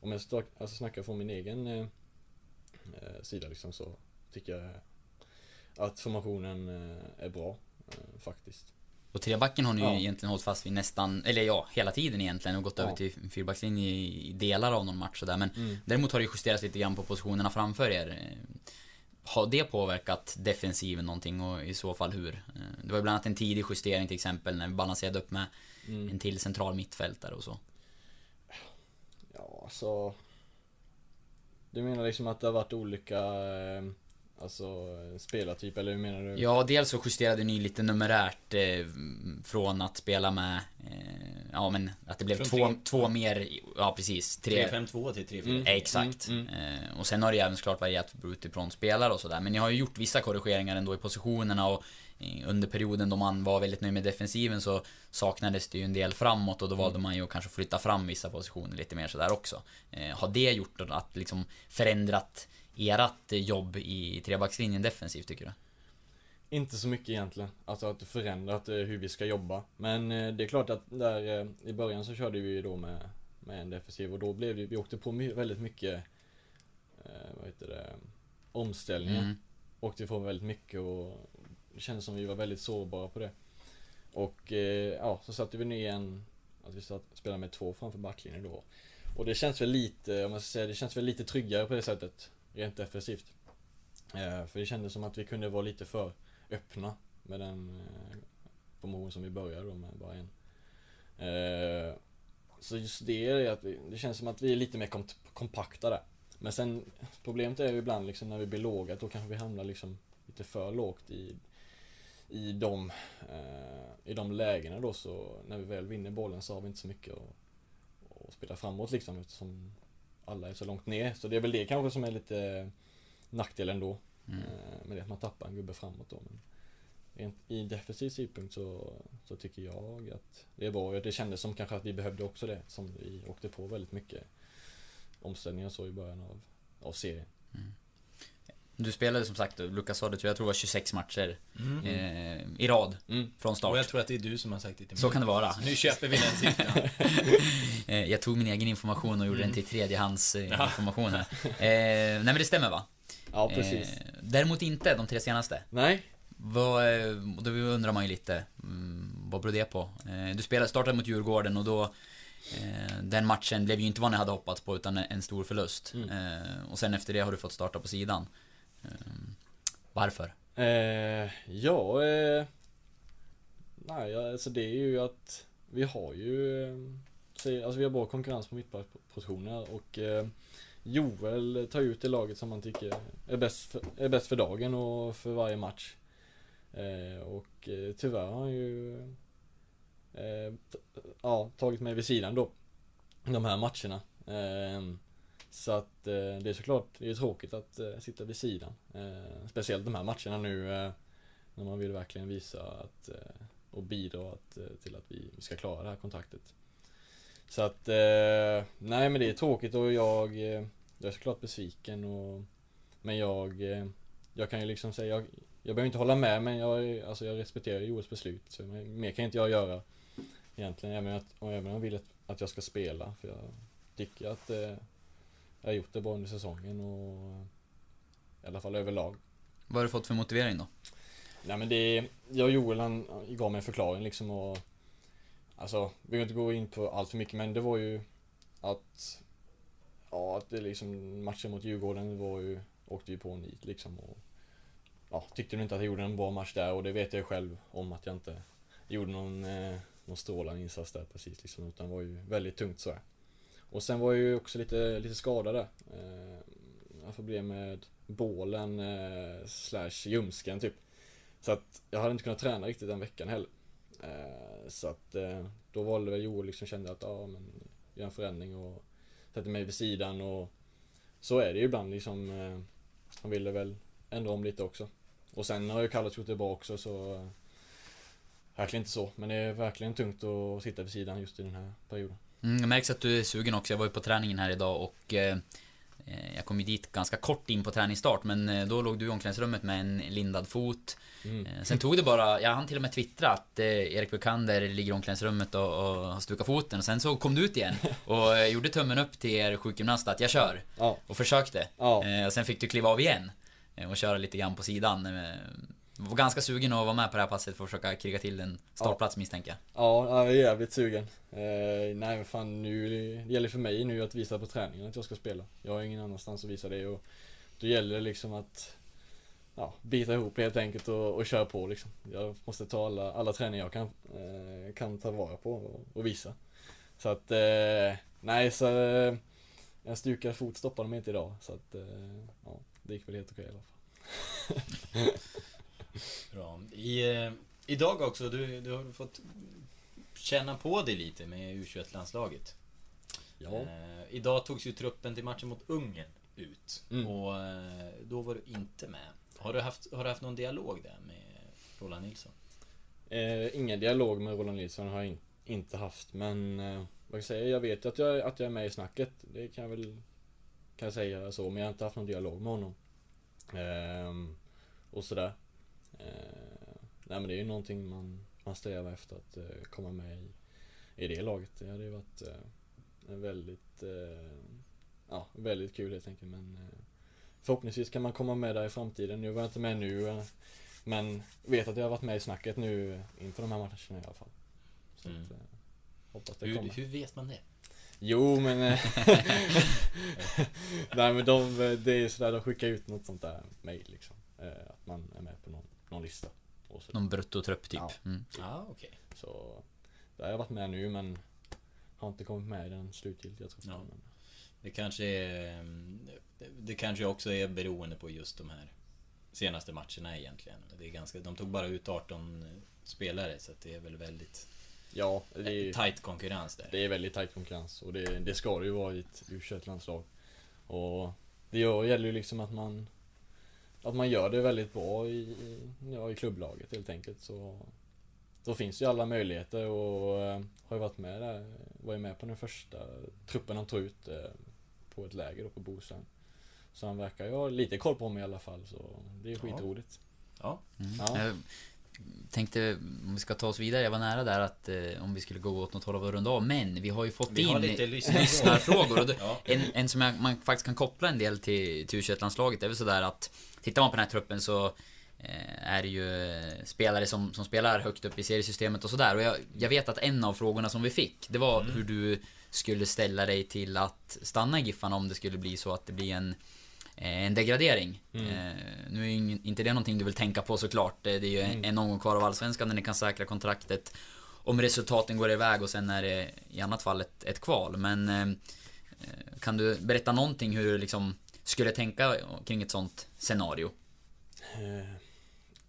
om jag start, alltså snackar från min egen eh, eh, sida liksom så tycker jag att formationen eh, är bra eh, faktiskt. Och trebacken har ni ju Ja. egentligen hållit fast vid nästan, eller ja, hela tiden egentligen och gått Ja. över till fyrbackslinje i delar av någon match sådär. Men Mm. däremot har det ju justerats lite grann på positionerna framför er. Har det påverkat defensiven någonting och i så fall hur? Eh, Det var bland annat en tidig justering till exempel när vi balanserade upp med Mm. en till central mittfältare och så. Ja, alltså Du menar liksom att det har varit olika eh, Alltså spelartyp eller hur menar du? Ja, dels så justerade ni lite numerärt eh, från att spela med, eh, ja men att det blev Från två, tre- två mer, ja precis, tre, 3-5-2 till 3-4. Mm. Exakt. Mm, Eh, och sen har det ju även såklart varierat utifrån spelare och sådär. Men ni har ju gjort vissa korrigeringar ändå i positionerna och eh, under perioden då man var väldigt nöjd med defensiven så saknades det ju en del framåt och då valde man ju att kanske flytta fram vissa positioner lite mer sådär också. Eh, har det gjort att liksom förändrat ert jobb i trebackslinjen defensivt tycker du? Inte så mycket egentligen. Alltså att det förändrat eh, hur vi ska jobba. Men eh, det är klart att där eh, i början så körde vi ju då med, med en defensiv och då blev det, vi åkte på väldigt mycket vad heter det, omställningar. Mm. Åkte ifrån väldigt mycket och det kändes som vi var väldigt sårbara på det. Och ja, så satte vi ner en, att vi satt, spelade med två framför backlinjen då. Och det känns väl lite, om man ska säga, det känns väl lite tryggare på det sättet. Rent defensivt. Eh, för det kändes som att vi kunde vara lite för öppna med den eh, formation som vi började då med bara en. Eh, så just det är att vi, det känns som att vi är lite mer kompakta där. Men sen problemet är ju ibland liksom när vi blir låga, då kanske vi hamnar liksom lite för lågt i i de, eh, i de lägena då så när vi väl vinner bollen så har vi inte så mycket att, att spela framåt liksom eftersom alla är så långt ner. Så det är väl det kanske som är lite nackdelen då. Mm. Eh, med det att man tappar en gubbe framåt då. Men rent i defensiv synpunkt så, så tycker jag att det bra. Det kändes som kanske att vi behövde också det. Som vi åkte på väldigt mycket omställningar så i början av, av serien. Du spelade som sagt, Lukas sa det, jag tror det var 26 matcher Mm. eh, i rad Mm. från start. Och jag tror att det är du som har sagt det till mig. Så kan det vara. Så nu köper vi den siffran. *laughs* Eh, jag tog min egen information och gjorde Mm. den till tredjehands eh, information här. Eh, nej men det stämmer va? Ja precis. Eh, däremot inte de tre senaste. Nej. Vad, då undrar man ju lite, mm, vad beror det på? Du spelade, startade mot Djurgården och då Den matchen blev ju inte vad ni hade hoppats på utan en stor förlust. Mm. Och sen efter det har du fått starta på sidan. Ehm, varför? Eh, ja, eh, nej, alltså det är ju att vi har ju, eh, alltså vi har bra konkurrens på mittbackspositioner och eh, Joel tar ut det laget som han tycker är bäst för, är bäst för dagen och för varje match. Eh, och eh, tyvärr har han ju eh, ja, tagit mig vid sidan då. De här matcherna. Ehm, så att eh, det är såklart, det är tråkigt att eh, sitta vid sidan. Eh, speciellt de här matcherna nu eh, när man vill verkligen visa att eh, och bidra att, eh, till att vi ska klara det här kontraktet. Så att, eh, nej men det är tråkigt och jag, eh, jag är såklart besviken och Men jag, eh, jag kan ju liksom säga, jag, jag behöver inte hålla med men jag, alltså jag respekterar Joels beslut. Så mer kan inte jag göra egentligen, även, att, även om jag vill att, att jag ska spela. För jag tycker att eh, jag har gjort det bra under säsongen och i alla fall överlag. Vad har du fått för motivering då? Nej men det, jag och Joel han gav mig en förklaring liksom och Alltså, vi behöver inte gå in på allt för mycket men det var ju att Ja, att det liksom matchen mot Djurgården var ju Åkte ju på en nit liksom och Ja, tyckte nog inte att jag gjorde en bra match där och det vet jag själv om att jag inte Gjorde någon, eh, någon strålande insats där precis liksom utan var ju väldigt tungt så här. Och sen var jag ju också lite, lite skadad där eh, Jag har problem med bålen eh, slash ljumsken typ så att jag hade inte kunnat träna riktigt den veckan heller. Eh, så att då valde väl Joel liksom kände att ja men gör en förändring och sätter mig vid sidan och så är det ju ibland liksom. Han ville väl ändra om lite också. Och sen har ju Kallas gjort det bra också så Verkligen inte så, men det är verkligen tungt att sitta vid sidan just i den här perioden. Mm, det märks att du är sugen också. Jag var ju på träningen här idag och eh, Eh, Jag kom ju dit ganska kort in på träningsstart men eh, då låg du i omklädningsrummet med en lindad fot. Mm. Eh, Sen tog det bara, jag hann till och med twittra att eh, Erik Bukander ligger i omklädningsrummet och, och har stukat foten. Och sen så kom du ut igen och eh, gjorde tummen upp till er sjukgymnast att jag kör. Ja. Och försökte. Ja. Eh, Och sen fick du kliva av igen. eh, Och köra lite grann på sidan. Var ganska sugen att vara med på det här passet för att försöka kriga till en startplats misstänker jag. Ja, jag är jävligt sugen. Eh, nej men fan nu, det gäller för mig nu att visa på träningen att jag ska spela. Jag har ingen annanstans att visa det och då gäller det liksom att ja, bita ihop helt enkelt och, och köra på liksom. Jag måste ta alla, alla träningar jag kan, eh, kan ta vara på och, och visa. Så att, eh, nej så eh, en stukad fot stoppade mig inte idag så att, eh, ja, det gick väl helt okej i alla fall. *laughs* Bra. I, eh, idag också, du, du har fått känna på dig lite med U21-landslaget. Ja. Eh, idag togs ju truppen till matchen mot Ungern ut. Mm. Och eh, då var du inte med. Har du haft, har du haft någon dialog där med Roland Nilsson? Eh, ingen dialog med Roland Nilsson har jag in, inte haft men eh, vad jag säga, jag vet att jag, att jag är med i snacket. Det kan jag väl kan jag säga så, men jag har inte haft någon dialog med honom. Ehm, och sådär. Eh, nej men det är ju någonting man, man strävar efter att eh, komma med i, i det laget. Det hade ju varit eh, väldigt, ja, väldigt kul helt enkelt men Förhoppningsvis kan man komma med där i framtiden. Nu var jag inte med nu men vet att jag har varit med i snacket nu inför de här matcherna i alla fall. Så Mm. att, hoppas det Hur, kommer. hur vet man det? Jo men... *laughs* Nej men de, det är sådär, de skickar ut något sånt där mail liksom. Att man är med på någon, någon lista. Och så. Någon bruttotrupp typ. Ja. Mm. Ja, okej. så där har jag varit med nu men har inte kommit med i den slutgiltiga truppen. Ja. Men, Det kanske är, mm, Det kanske också är beroende på just de här senaste matcherna egentligen. Det är ganska, de tog bara ut 18 spelare så det är väl väldigt ja, det är, tight konkurrens där. det är väldigt tajt konkurrens och det, det ska det ju vara i ett u landslag Och det gör- gäller ju liksom att man Att man gör det väldigt bra i, ja, i klubblaget helt enkelt så Då finns ju alla möjligheter och eh, har ju varit med där, var ju med på den första truppen han tog ut eh, På ett läger då på Bosön Så han verkar ju ha lite koll på mig i alla fall så det är skitroligt Ja. Mm. Ja. Jag tänkte, om vi ska ta oss vidare, jag var nära där att eh, om vi skulle gå åt något håll och runda av, men vi har ju fått Vi in lyssnarfrågor. Och det, Ja. en, en som jag, man faktiskt kan koppla en del till, till U21-landslaget, det är väl sådär att Tittar man på den här truppen så eh, är det ju eh, spelare som, som spelar högt upp i seriesystemet och sådär. Och jag, jag vet att en av frågorna som vi fick, det var hur du skulle ställa dig till att stanna i Giffarna om det skulle bli så att det blir en eh, en degradering. Eh, nu är ju inte det någonting du vill tänka på såklart. Det är ju en, en omgång kvar av Allsvenskan där ni kan säkra kontraktet. Om resultaten går iväg och sen är det i annat fall ett, ett kval. Men eh, kan du berätta någonting hur liksom skulle tänka kring ett sånt scenario? Eh,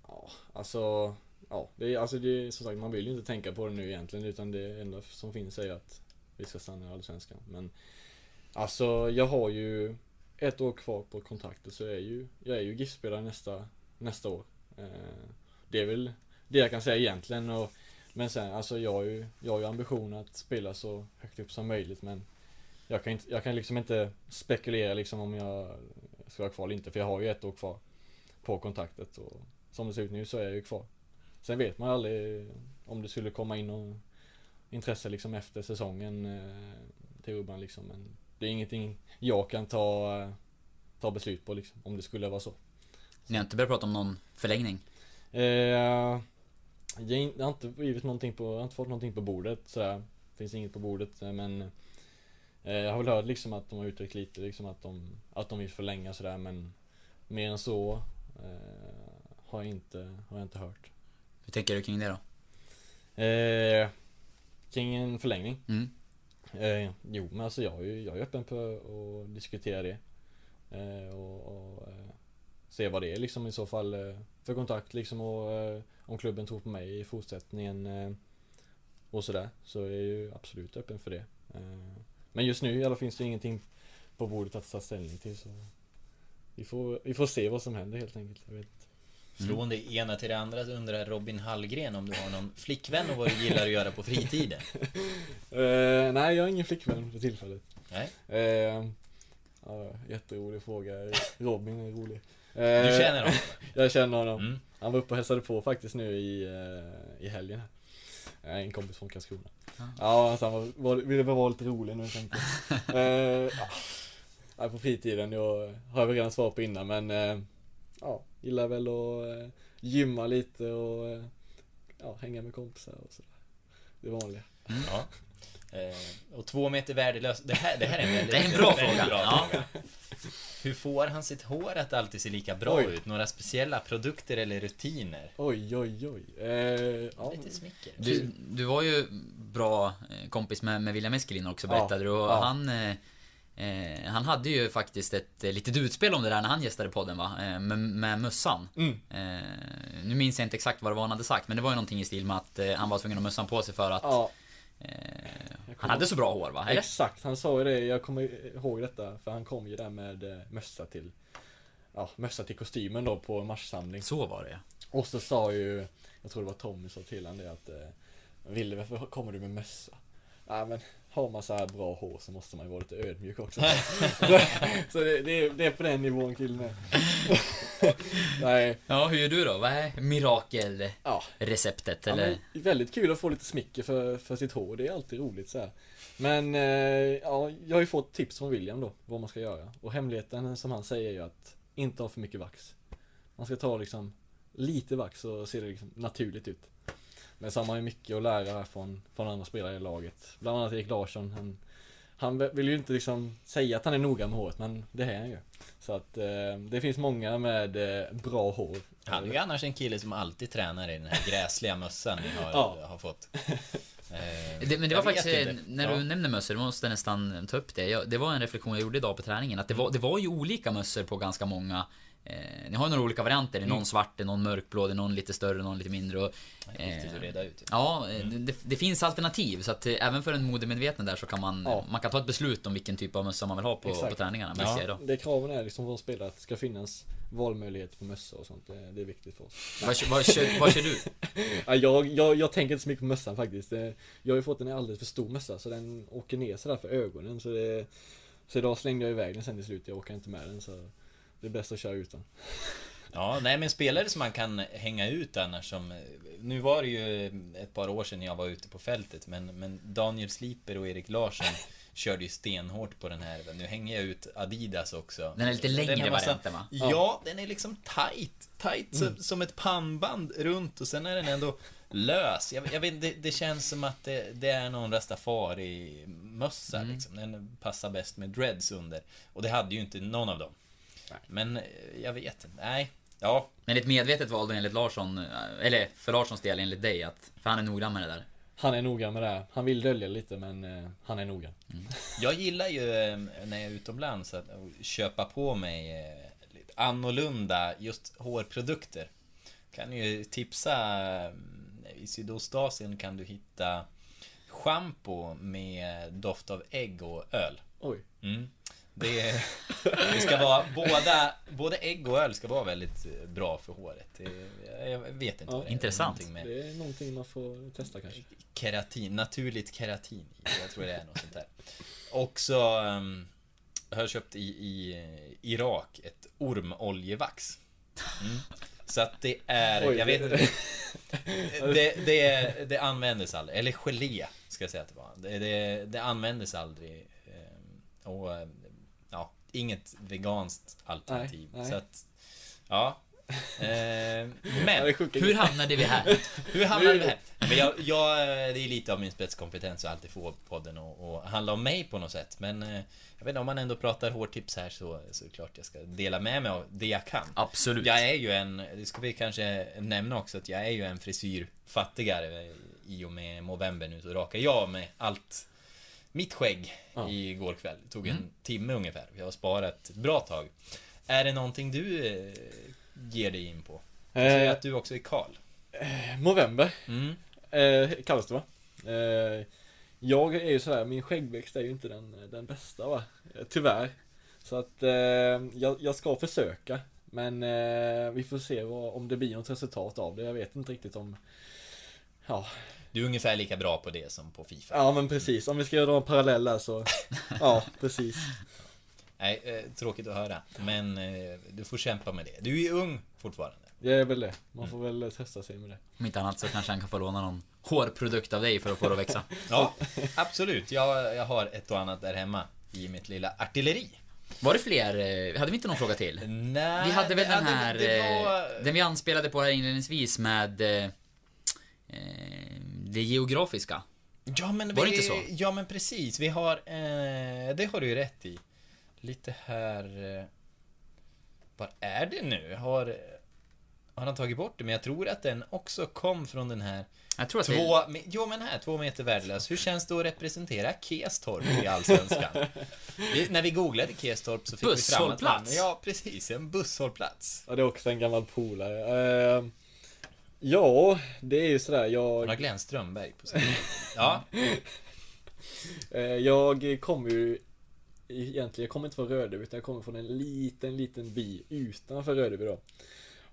ja, alltså Ja, det är, alltså det är som sagt, man vill ju inte tänka på det nu egentligen utan det enda som finns är att vi ska stanna i Allsvenskan. Men Alltså jag har ju ett år kvar på kontraktet så jag är ju, jag är ju GIF-spelare nästa, nästa år. Eh, det är väl det jag kan säga egentligen. Och, men sen alltså jag har ju, jag har ju ambition att spela så högt upp som möjligt men jag kan, inte, jag kan liksom inte spekulera liksom om jag ska vara kvar eller inte för jag har ju ett år kvar på kontraktet och som det ser ut nu så är jag ju kvar. Sen vet man aldrig om det skulle komma in någon intresse liksom efter säsongen eh, till Urban liksom. Men det är ingenting jag kan ta, ta beslut på liksom, om det skulle vara så. Ni har inte börjat prata om någon förlängning? Eh, jag har inte givit någonting på, jag har inte fått någonting på bordet sådär. Finns inget på bordet eh, men Jag har väl hört liksom att de har uttryckt lite liksom att de, att de vill förlänga sådär men Mer än så eh, har, jag inte, har jag inte hört. Hur tänker du kring det då? Eh, kring en förlängning? Mm. Eh, jo men alltså jag jag är öppen på att diskutera det. Eh, och och eh, se vad det är liksom i så fall eh, för kontakt liksom och eh, om klubben tror på mig i fortsättningen eh, och sådär. Så är jag ju absolut öppen för det. Men just nu i alla fall finns det ingenting på bordet att ta ställning till så vi får, vi får se vad som händer helt enkelt. Jag vet. Från det ena till det andra så undrar Robin Hallgren om du har någon flickvän och vad du gillar att göra på fritiden? *laughs* Eh, nej jag har ingen flickvän för tillfället. Nej? Eh, Ja, jätterolig fråga. Robin är rolig. Du Eh, känner honom? Jag känner honom. Mm. Han var uppe och hälsade på faktiskt nu i, eh, i helgen är En kompis från Karlskrona. Ja, alltså han var, ville väl vara lite rolig nu tänkte jag. *laughs* eh, ja. På fritiden, jag har jag väl redan svarat på innan men eh, Ja, gillar väl att eh, gymma lite och eh, Ja, hänga med kompisar och sådär. Det vanliga. Ja. Eh, och två meter värdelös. Det här, det här är en väldigt Det är en bra fråga. Ja. fråga. Hur får han sitt hår att alltid se lika bra Oj. ut? Några speciella produkter eller rutiner? Oj, oj, oj. Eh, ja, Lite smicker. Du, du var ju bra eh, kompis med, med William Eskelin också Ja, berättade du och ja. han eh, eh, Han hade ju faktiskt ett eh, litet utspel om det där när han gästade podden va? Eh, med, med mössan. Mm. Eh, nu minns jag inte exakt vad det var han hade sagt men det var ju någonting i stil med att han var tvungen att ha mössan på sig för att ja, Han kommer- hade så bra hår va? Eller? Exakt, han sa ju det. Jag kommer ihåg detta. För han kom ju där med eh, mössa till Ja, mössa till kostymen då på matchsamling. Så var det. Och så sa ju Jag tror det var Tommy sa till han det att eh, Ville varför kommer du med mössa? Ja men har man så här bra hår så måste man ju vara lite ödmjuk också. *laughs* så det, det, är, det är på den nivån killen är. *laughs* Nej, Ja, hur gör du då? Vad är mirakelreceptet? ja, eller? men, väldigt kul att få lite smicker för, för sitt hår. Det är alltid roligt så här. Men eh, ja, jag har ju fått tips från William då, vad man ska göra. Och hemligheten som han säger är ju att inte ha för mycket vax. Man ska ta liksom lite vax så ser det liksom naturligt ut. Men så har man ju mycket att lära från, från andra spelare i laget. Bland annat Erik Larsson. Han, han vill ju inte liksom säga att han är noga med håret, men det är han ju. Så att eh, det finns många med eh, bra hår. Han är ju annars en kille som alltid tränar i den här gräsliga mössan ni har, *laughs* Ja. har fått. *laughs* Eh, Det, men det var faktiskt, inte. eh, när Ja. du nämnde mössor, du måste nästan ta upp det. Jag, det var en reflektion jag gjorde idag på träningen, att det var, det var ju olika mössor på ganska många eh, Ni har ju några olika varianter, det är någon svart, det är någon mörkblå, det är någon lite större, någon lite mindre och, Det är viktigt att reda ut. Ja, eh, det, det, det finns alternativ så att eh, även för en modemedveten där så kan man Ja. Man kan ta ett beslut om vilken typ av mössa man vill ha på, Exakt. på träningarna, Ja. ja. idag. Det kraven är liksom från spelare att det ska finnas valmöjligheter på mössa och sånt. Det, det är viktigt för oss. Vad, vad, kör, vad kör du? *laughs* Ja, jag, jag, jag tänker inte så mycket på mössan faktiskt. Jag har ju fått en alldeles för stor mössa så den åker ner sådär för ögonen. Så, det, så idag slängde jag iväg den sen i slut. Jag åker inte med den så det är bäst att köra utan. Ja, nej men spelare som man kan hänga ut annars som... Nu var det ju ett par år sedan jag var ute på fältet men, men Daniel Sliper och Erik Larsson *laughs* körde ju stenhårt på den här. Nu hänger jag ut Adidas också. Den är lite längre har massa- varianten, va? Ja, den är liksom tight. Tight som, som ett pannband runt och sen är den ändå lös. Jag, jag vet, det, det känns som att det, det är någon rastafari-mössa liksom. Den passar bäst med dreads under. Och det hade ju inte någon av dem. Men eh, jag vet inte. Nej. Ja, Men ett medvetet val då enligt Larsson, eh, eller för Larssons del enligt dig, att, för han är noggrann med det där. Han är noggrann med det här. Han vill dölja lite men eh, han är noggrann. Jag gillar ju när jag är utomlands att köpa på mig eh, lite annorlunda just hårprodukter. Kan ju tipsa i Sydostasien kan du hitta schampo med doft av ägg och öl. Oj. Mm. Det, det ska vara båda, både ägg och öl ska vara väldigt eh, bra för håret. Det, jag vet inte Ja. vad det är. Intressant. Någonting Med Det är någonting man får testa kanske. keratin, naturligt keratin. Jag tror det är något sånt där. Också um, jag har köpt i, i eh, Irak ett ormoljevax. Mm. Så att det är, Oj, jag vet det- inte. *laughs* Det, det, det användes aldrig, eller gelé ska jag säga att det var. Det, det, det användes aldrig. eh, Och eh, ja, inget veganskt alternativ. Nej, nej. Så att, ja. Eh, *laughs* Men, Hur hamnade vi här? hur hamnade vi här? Men jag, jag, det är lite av min spetskompetens att alltid få podden att att handla om mig på något sätt. Men eh, jag vet inte, om man ändå pratar hårtips här så, så är det klart jag ska dela med mig av det jag kan. Absolut. Jag är ju en, det ska vi kanske nämna också, att jag är ju en frisyrfattigare. I och med Movember nu så rakar jag med allt mitt skägg Ja. igår kväll. Det tog en timme ungefär. Jag har sparat ett bra tag. Är det någonting du eh, ger dig in på? Jag Eh, att du också är Karl. November Mm. eh, kallas det va? Eh, jag är ju sådär, min skäggväxt är ju inte den, den bästa va? Eh, Tyvärr. Så att eh, jag, jag ska försöka. Men eh, vi får se vad, om det blir något resultat av det. Jag vet inte riktigt om Ja, Du är ungefär lika bra på det som på Fifa. ja men precis. Om vi ska dra en parallell där så Ja, precis. Nej, eh, tråkigt att höra. Men eh, du får kämpa med det. Du är ju ung fortfarande. Jag är väl det. Man får väl testa sig med det. Om inte annat så kanske han kan få låna någon hårprodukt av dig för att få det att växa. *laughs* Ja, absolut. Jag, jag har ett och annat där hemma i mitt lilla artilleri. Var det fler? eh, Hade vi inte någon fråga till? Nej, Vi hade väl den det- här, det eh, var- den vi anspelade på här inledningsvis med eh, eh, det geografiska. Ja men Var det vi, inte så? Ja men precis, vi har, eh, det har du ju rätt i. Lite här... Eh, var är det nu? Har, har han tagit bort det? Men jag tror att den också kom från den här Jag tror att det två, me- jo men här, två meter värdelös. Hur känns det att representera Kestorp i Allsvenskan? vi, när vi googlade Kestorp så fick vi fram att han, Busshållplats. Ja precis, en busshållplats. Ja, det är också en gammal polare. Eh, ja, det är ju sådär. Jag, Han har Glenn Strömberg på sin *laughs* Ja, Eh, Jag kommer ju Egentligen, jag kommer inte från Rödeby utan jag kommer från en liten, liten by utanför Rödeby då.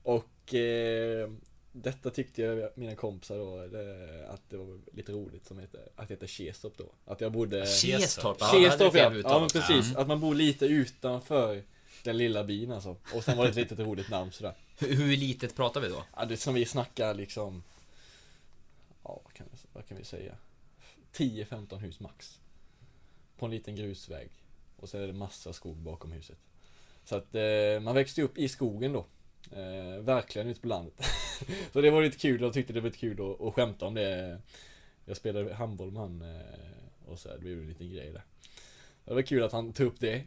Och eh, Detta tyckte jag, mina kompisar då, det, att det var lite roligt som heter, att heter Kestorp då. Att jag bodde Kestorp, Kestorp ja, ja men precis, Mm. att man bor lite utanför den lilla byn alltså. Och sen var det ett litet roligt namn sådär. Hur, hur litet pratar vi då? Ja, det som vi snackar liksom Ja, vad kan, vi- vad kan vi säga? 10-15 hus max. På en liten grusväg. Och sen är det massa skog bakom huset. Så att eh, man växte upp i skogen då. Eh, Verkligen ute på landet. *laughs* Så det var lite kul, jag tyckte det var lite kul att, att skämta om det. Jag spelade handboll med han eh, Och så här, det blev en liten grej där Det var kul att han tog upp det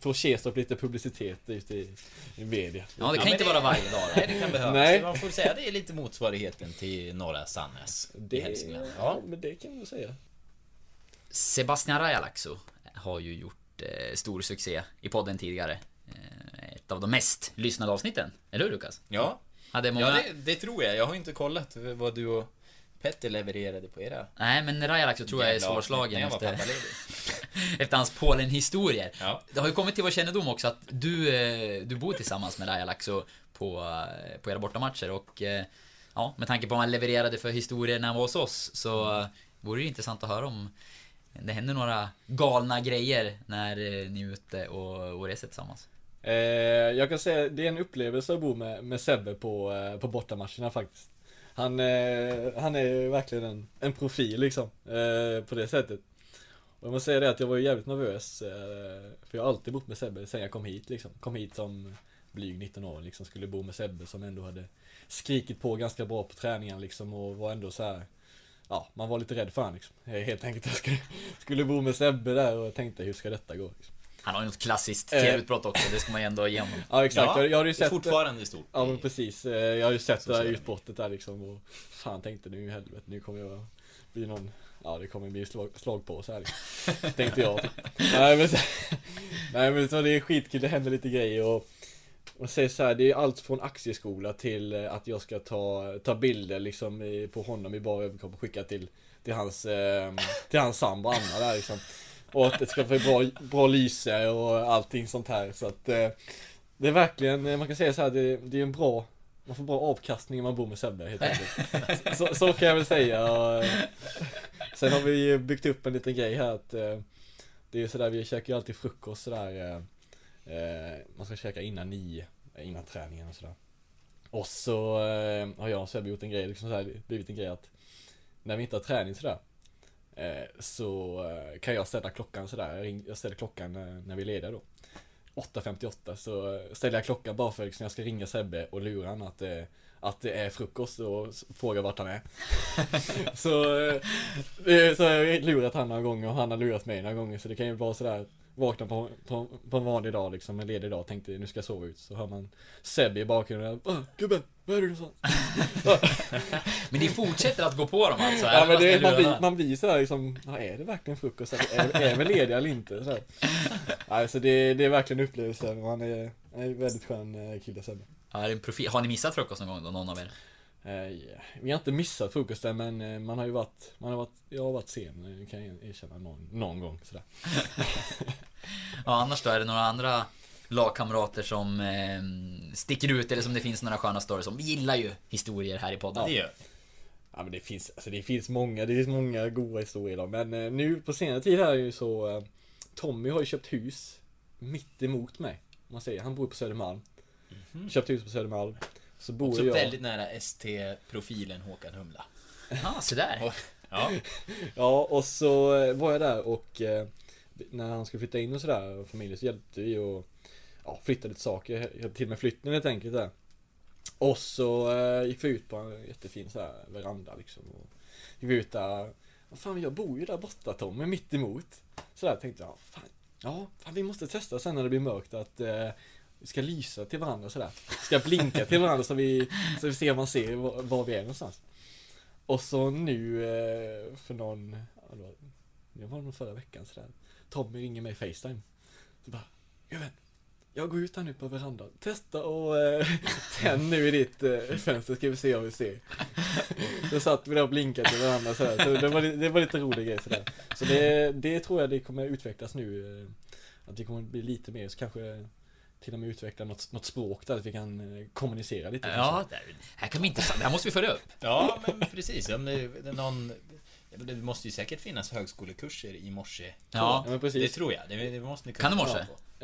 Får Kestorp lite publicitet ute i, i media Ja, det kan men inte vara varje dag. Nej, det kan behövas. Nej. Man får säga det är lite motsvarigheten till norra Sannäs i det, Hälsingland. ja, men det kan man säga Sebastian Rajalaxo har ju gjort eh, stor succé i podden tidigare. Eh, ett av de mest lyssnade avsnitten. Eller hur Lukas? Ja, Hade många... ja det, det tror jag. Jag har inte kollat vad du och Petter levererade på era Nej, men Rajalaxo tror jag är svårslagen efter. *laughs* *laughs* efter hans Polen-historier. Ja. Det har ju kommit till vår kännedom också att du, eh, du bor tillsammans med Rajalaxo på, eh, på era bortamatcher och eh, ja, med tanke på vad han levererade för historier när han var hos oss så vore det ju intressant att höra om det händer några galna grejer när ni är ute och, och reser tillsammans. Eh, jag kan säga det är en upplevelse att bo med, med Sebbe på, på bortamatcherna faktiskt. Han, eh, han är verkligen en, en profil liksom, eh, på det sättet. Jag måste säga det att jag var ju jävligt nervös, eh, för jag har alltid bott med Sebbe sen jag kom hit liksom. Kom hit som blyg 19 år liksom, skulle bo med Sebbe som ändå hade skrikit på ganska bra på träningen liksom och var ändå så här. Ja, man var lite rädd för honom liksom. Helt enkelt, jag skulle, skulle bo med Sebbe där och tänkte hur ska detta gå? Liksom. Han har ju något klassiskt Eh. TV-utbrott också, det ska man ju ändå ge honom. Ja exakt, Ja, jag, hade ju det är sett fortfarande stort. Ja men precis, Eh, jag har ju sett det där Sociala utbrottet där liksom och Fan tänkte nu i helvete, nu kommer jag bli någon Ja det kommer bli slag, slag på här. Tänkte jag Nej men, så, nej, men så det är skitkul, det händer lite grejer och och säger så här, det är allt från aktieskola till eh, att jag ska ta, ta bilder liksom i, på honom i bara överkropp och skicka till, till hans, eh, till hans sambo Anna där liksom. Och att det ska få bra, bra lyse och allting sånt här så att eh, Det är verkligen, eh, man kan säga så här, det, det är en bra Man får bra avkastning om man bor med Sebbe helt enkelt. så, så kan jag väl säga. Sen har vi ju byggt upp en liten grej här att eh, Det är ju sådär, vi käkar ju alltid frukost sådär eh, eh Man ska käka innan nio, eh, innan träningen och sådär. Och så eh, har jag och Sebbe gjort en grej, liksom sådär, blivit en grej att När vi inte har träning sådär eh, Så eh, kan jag ställa klockan sådär, jag, ring, jag ställer klockan eh, när vi är lediga då 8.58 så eh, ställer jag klockan bara för att liksom, jag ska ringa Sebbe och lura honom att, eh, att det är frukost och s- fråga vart han är. *laughs* så, eh, eh, så har jag lurat han några gånger och han har lurat mig några gånger så det kan ju vara sådär Vakna på, på, på en vanlig dag liksom, en ledig dag, tänkte nu ska jag sova ut. Så hör man Sebbe i bakgrunden. Åh, gubben, var är du någonstans? *laughs* Men ni fortsätter att gå på dem alltså? Ja men det, man, blir, man blir sådär liksom, ja, är det verkligen frukost? Är, är vi lediga eller inte? Så här. *laughs* Alltså det, det är verkligen upplevelsen och han är, är en väldigt skön eh, kille Sebbe. Ja, är en profil. Har ni missat frukost någon gång då, någon av er? Eh, ja, Vi har inte missat frukosten men eh, man har ju varit, man har varit, jag har varit sen, eh, kan jag erkänna någon, någon gång sådär. *laughs* Ja, annars då? Är det några andra lagkamrater som eh, sticker ut eller som det finns några sköna stories om? Vi gillar ju historier här i podden. Det gör Ja men det finns, alltså det finns många, det finns många goda historier då. Men eh, nu på senare tid här är ju så eh, Tommy har ju köpt hus mitt emot mig. Om man säger. Han bor på Södermalm. Köpte hus på Södermalm. Så bor. Också jag... väldigt nära ST-profilen Håkan Humla. Ja, så där. Ja. Ja, och så eh, var jag där och eh, när han skulle flytta in och sådär och familjen så hjälpte vi och ja, flytta lite saker, hjälpte till med flytten helt enkelt där. Och så eh, gick vi ut på en jättefin så här veranda liksom och gick vi ut där. Vad fan, jag bor ju där borta Tommy, mitt emot. Så där tänkte jag, fan, ja, fan, vi måste testa sen när det blir mörkt att eh, vi ska lysa till varandra sådär. Ska blinka till varandra så vi, så vi ser om man ser var, var vi är någonstans. Och så nu eh, för någon, det var, det nog förra veckan sådär. Tommy ringer mig Facetime. Så bara, Gubben, jag går ut här nu på verandan. Testa och eh, *laughs* tänd nu i ditt eh, fönster ska vi se om vi ser. Då satt vi där och blinkade till varandra sådär. Så det var, det var lite rolig grej sådär. Så det, det tror jag det kommer utvecklas nu. Eh, att det kommer bli lite mer, så kanske till och med utveckla något, något språk där att vi kan eh, kommunicera lite. Ja, där, här kan vi inte... Det här måste vi följa upp. Ja, men precis. Om det, det någon, det måste ju säkert finnas högskolekurser i morse. Ja, Ja men precis. Det tror jag. Det, det måste ni kunna Kan du morse?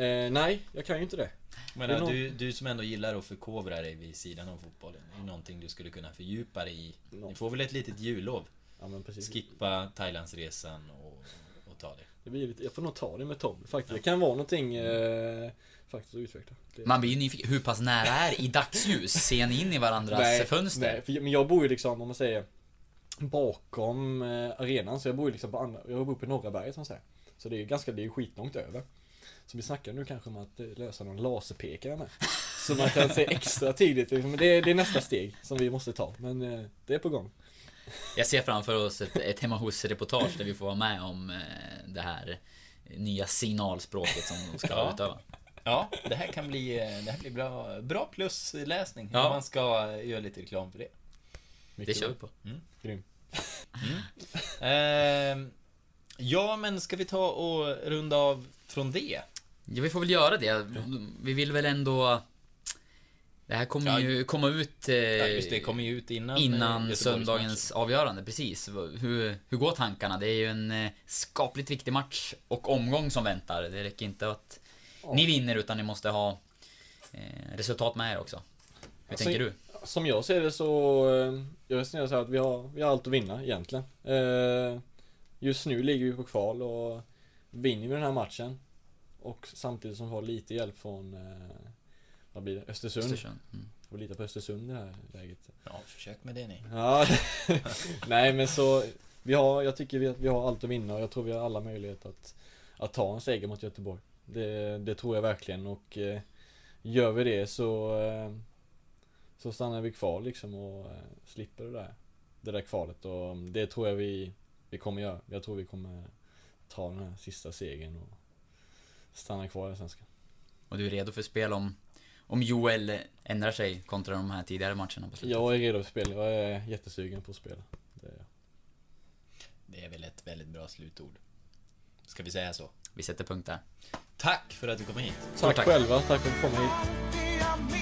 Eh, nej, jag kan ju inte det. Men Det ja, nog- du, du som ändå gillar att förkovra dig vid sidan av fotbollen. Det är någonting du skulle kunna fördjupa dig i. Ja. Ni får väl ett litet jullov? Ja men precis. Skippa Thailandsresan och, och ta det. Det blir lite, jag får nog ta det med Tom faktiskt. Det kan vara någonting eh, faktiskt att utveckla. Det, Man blir ju nyfiken. Hur pass nära är i dagsljus? Ser ni in i varandras fönster? Nej, för, men jag bor ju liksom, om man säger bakom eh, arenan, så jag bor ju liksom på andra, jag bor på norra berget som man säger. Så det är ju ganska, det är ju skitlångt över. Så vi snackar nu kanske om att eh, lösa någon laserpekare med. *laughs* Så man kan se extra tidigt, liksom. men det, är- det är nästa steg som vi måste ta. Men eh, det är på gång. Jag ser framför oss ett, ett hemma hos-reportage där vi får vara med om det här nya signalspråket som de ska Ja. utöva. Ja, det här kan bli, eh, det här blir bra, bra plusläsning. Ja. Om man ska göra lite reklam för det. Det Mycket kör vi på. Grym. Ehm, ja, men ska vi ta och runda av från det? Ja, vi får väl göra det. Vi vill väl ändå... Det här kommer Ja. ju komma ut... Eh, Ja, just det, kommer ju ut innan, eh, Innan söndagens avgörande, precis. Hur, hur går tankarna? Det är ju en eh, skapligt viktig match och omgång som väntar. Det räcker inte att ni vinner utan ni måste ha eh, resultat med er också. Hur Alltså, tänker du? Som jag ser det så, eh, jag resonerar så här att vi har, vi har allt att vinna egentligen. Eh, Just nu ligger vi på kval och vinner vi den här matchen och samtidigt som vi har lite hjälp från eh, vad blir det? Östersund. Östersund. Mm. Och lita på Östersund i det här läget. Ja, försök med det ni. Ja, *laughs* nej men så vi har, jag tycker vi, att vi har allt att vinna och jag tror vi har alla möjligheter att, att ta en seger mot Göteborg. Det, det tror jag verkligen och eh, gör vi det så eh, så stannar vi kvar liksom och eh, slipper det där, det där kvalet och det tror jag vi, vi kommer göra. Jag tror vi kommer ta den här sista segern och stanna kvar i Svenskan. Och du är redo för spel om, om Joel ändrar sig kontra de här tidigare matcherna på slutet? Jag är redo för spel, jag är jättesugen på att spela. Det är jag. Det är väl ett väldigt bra slutord. Ska vi säga så? Vi sätter punkt där. Tack för att du kom hit. Tack, tack. själva, tack för att du kom hit.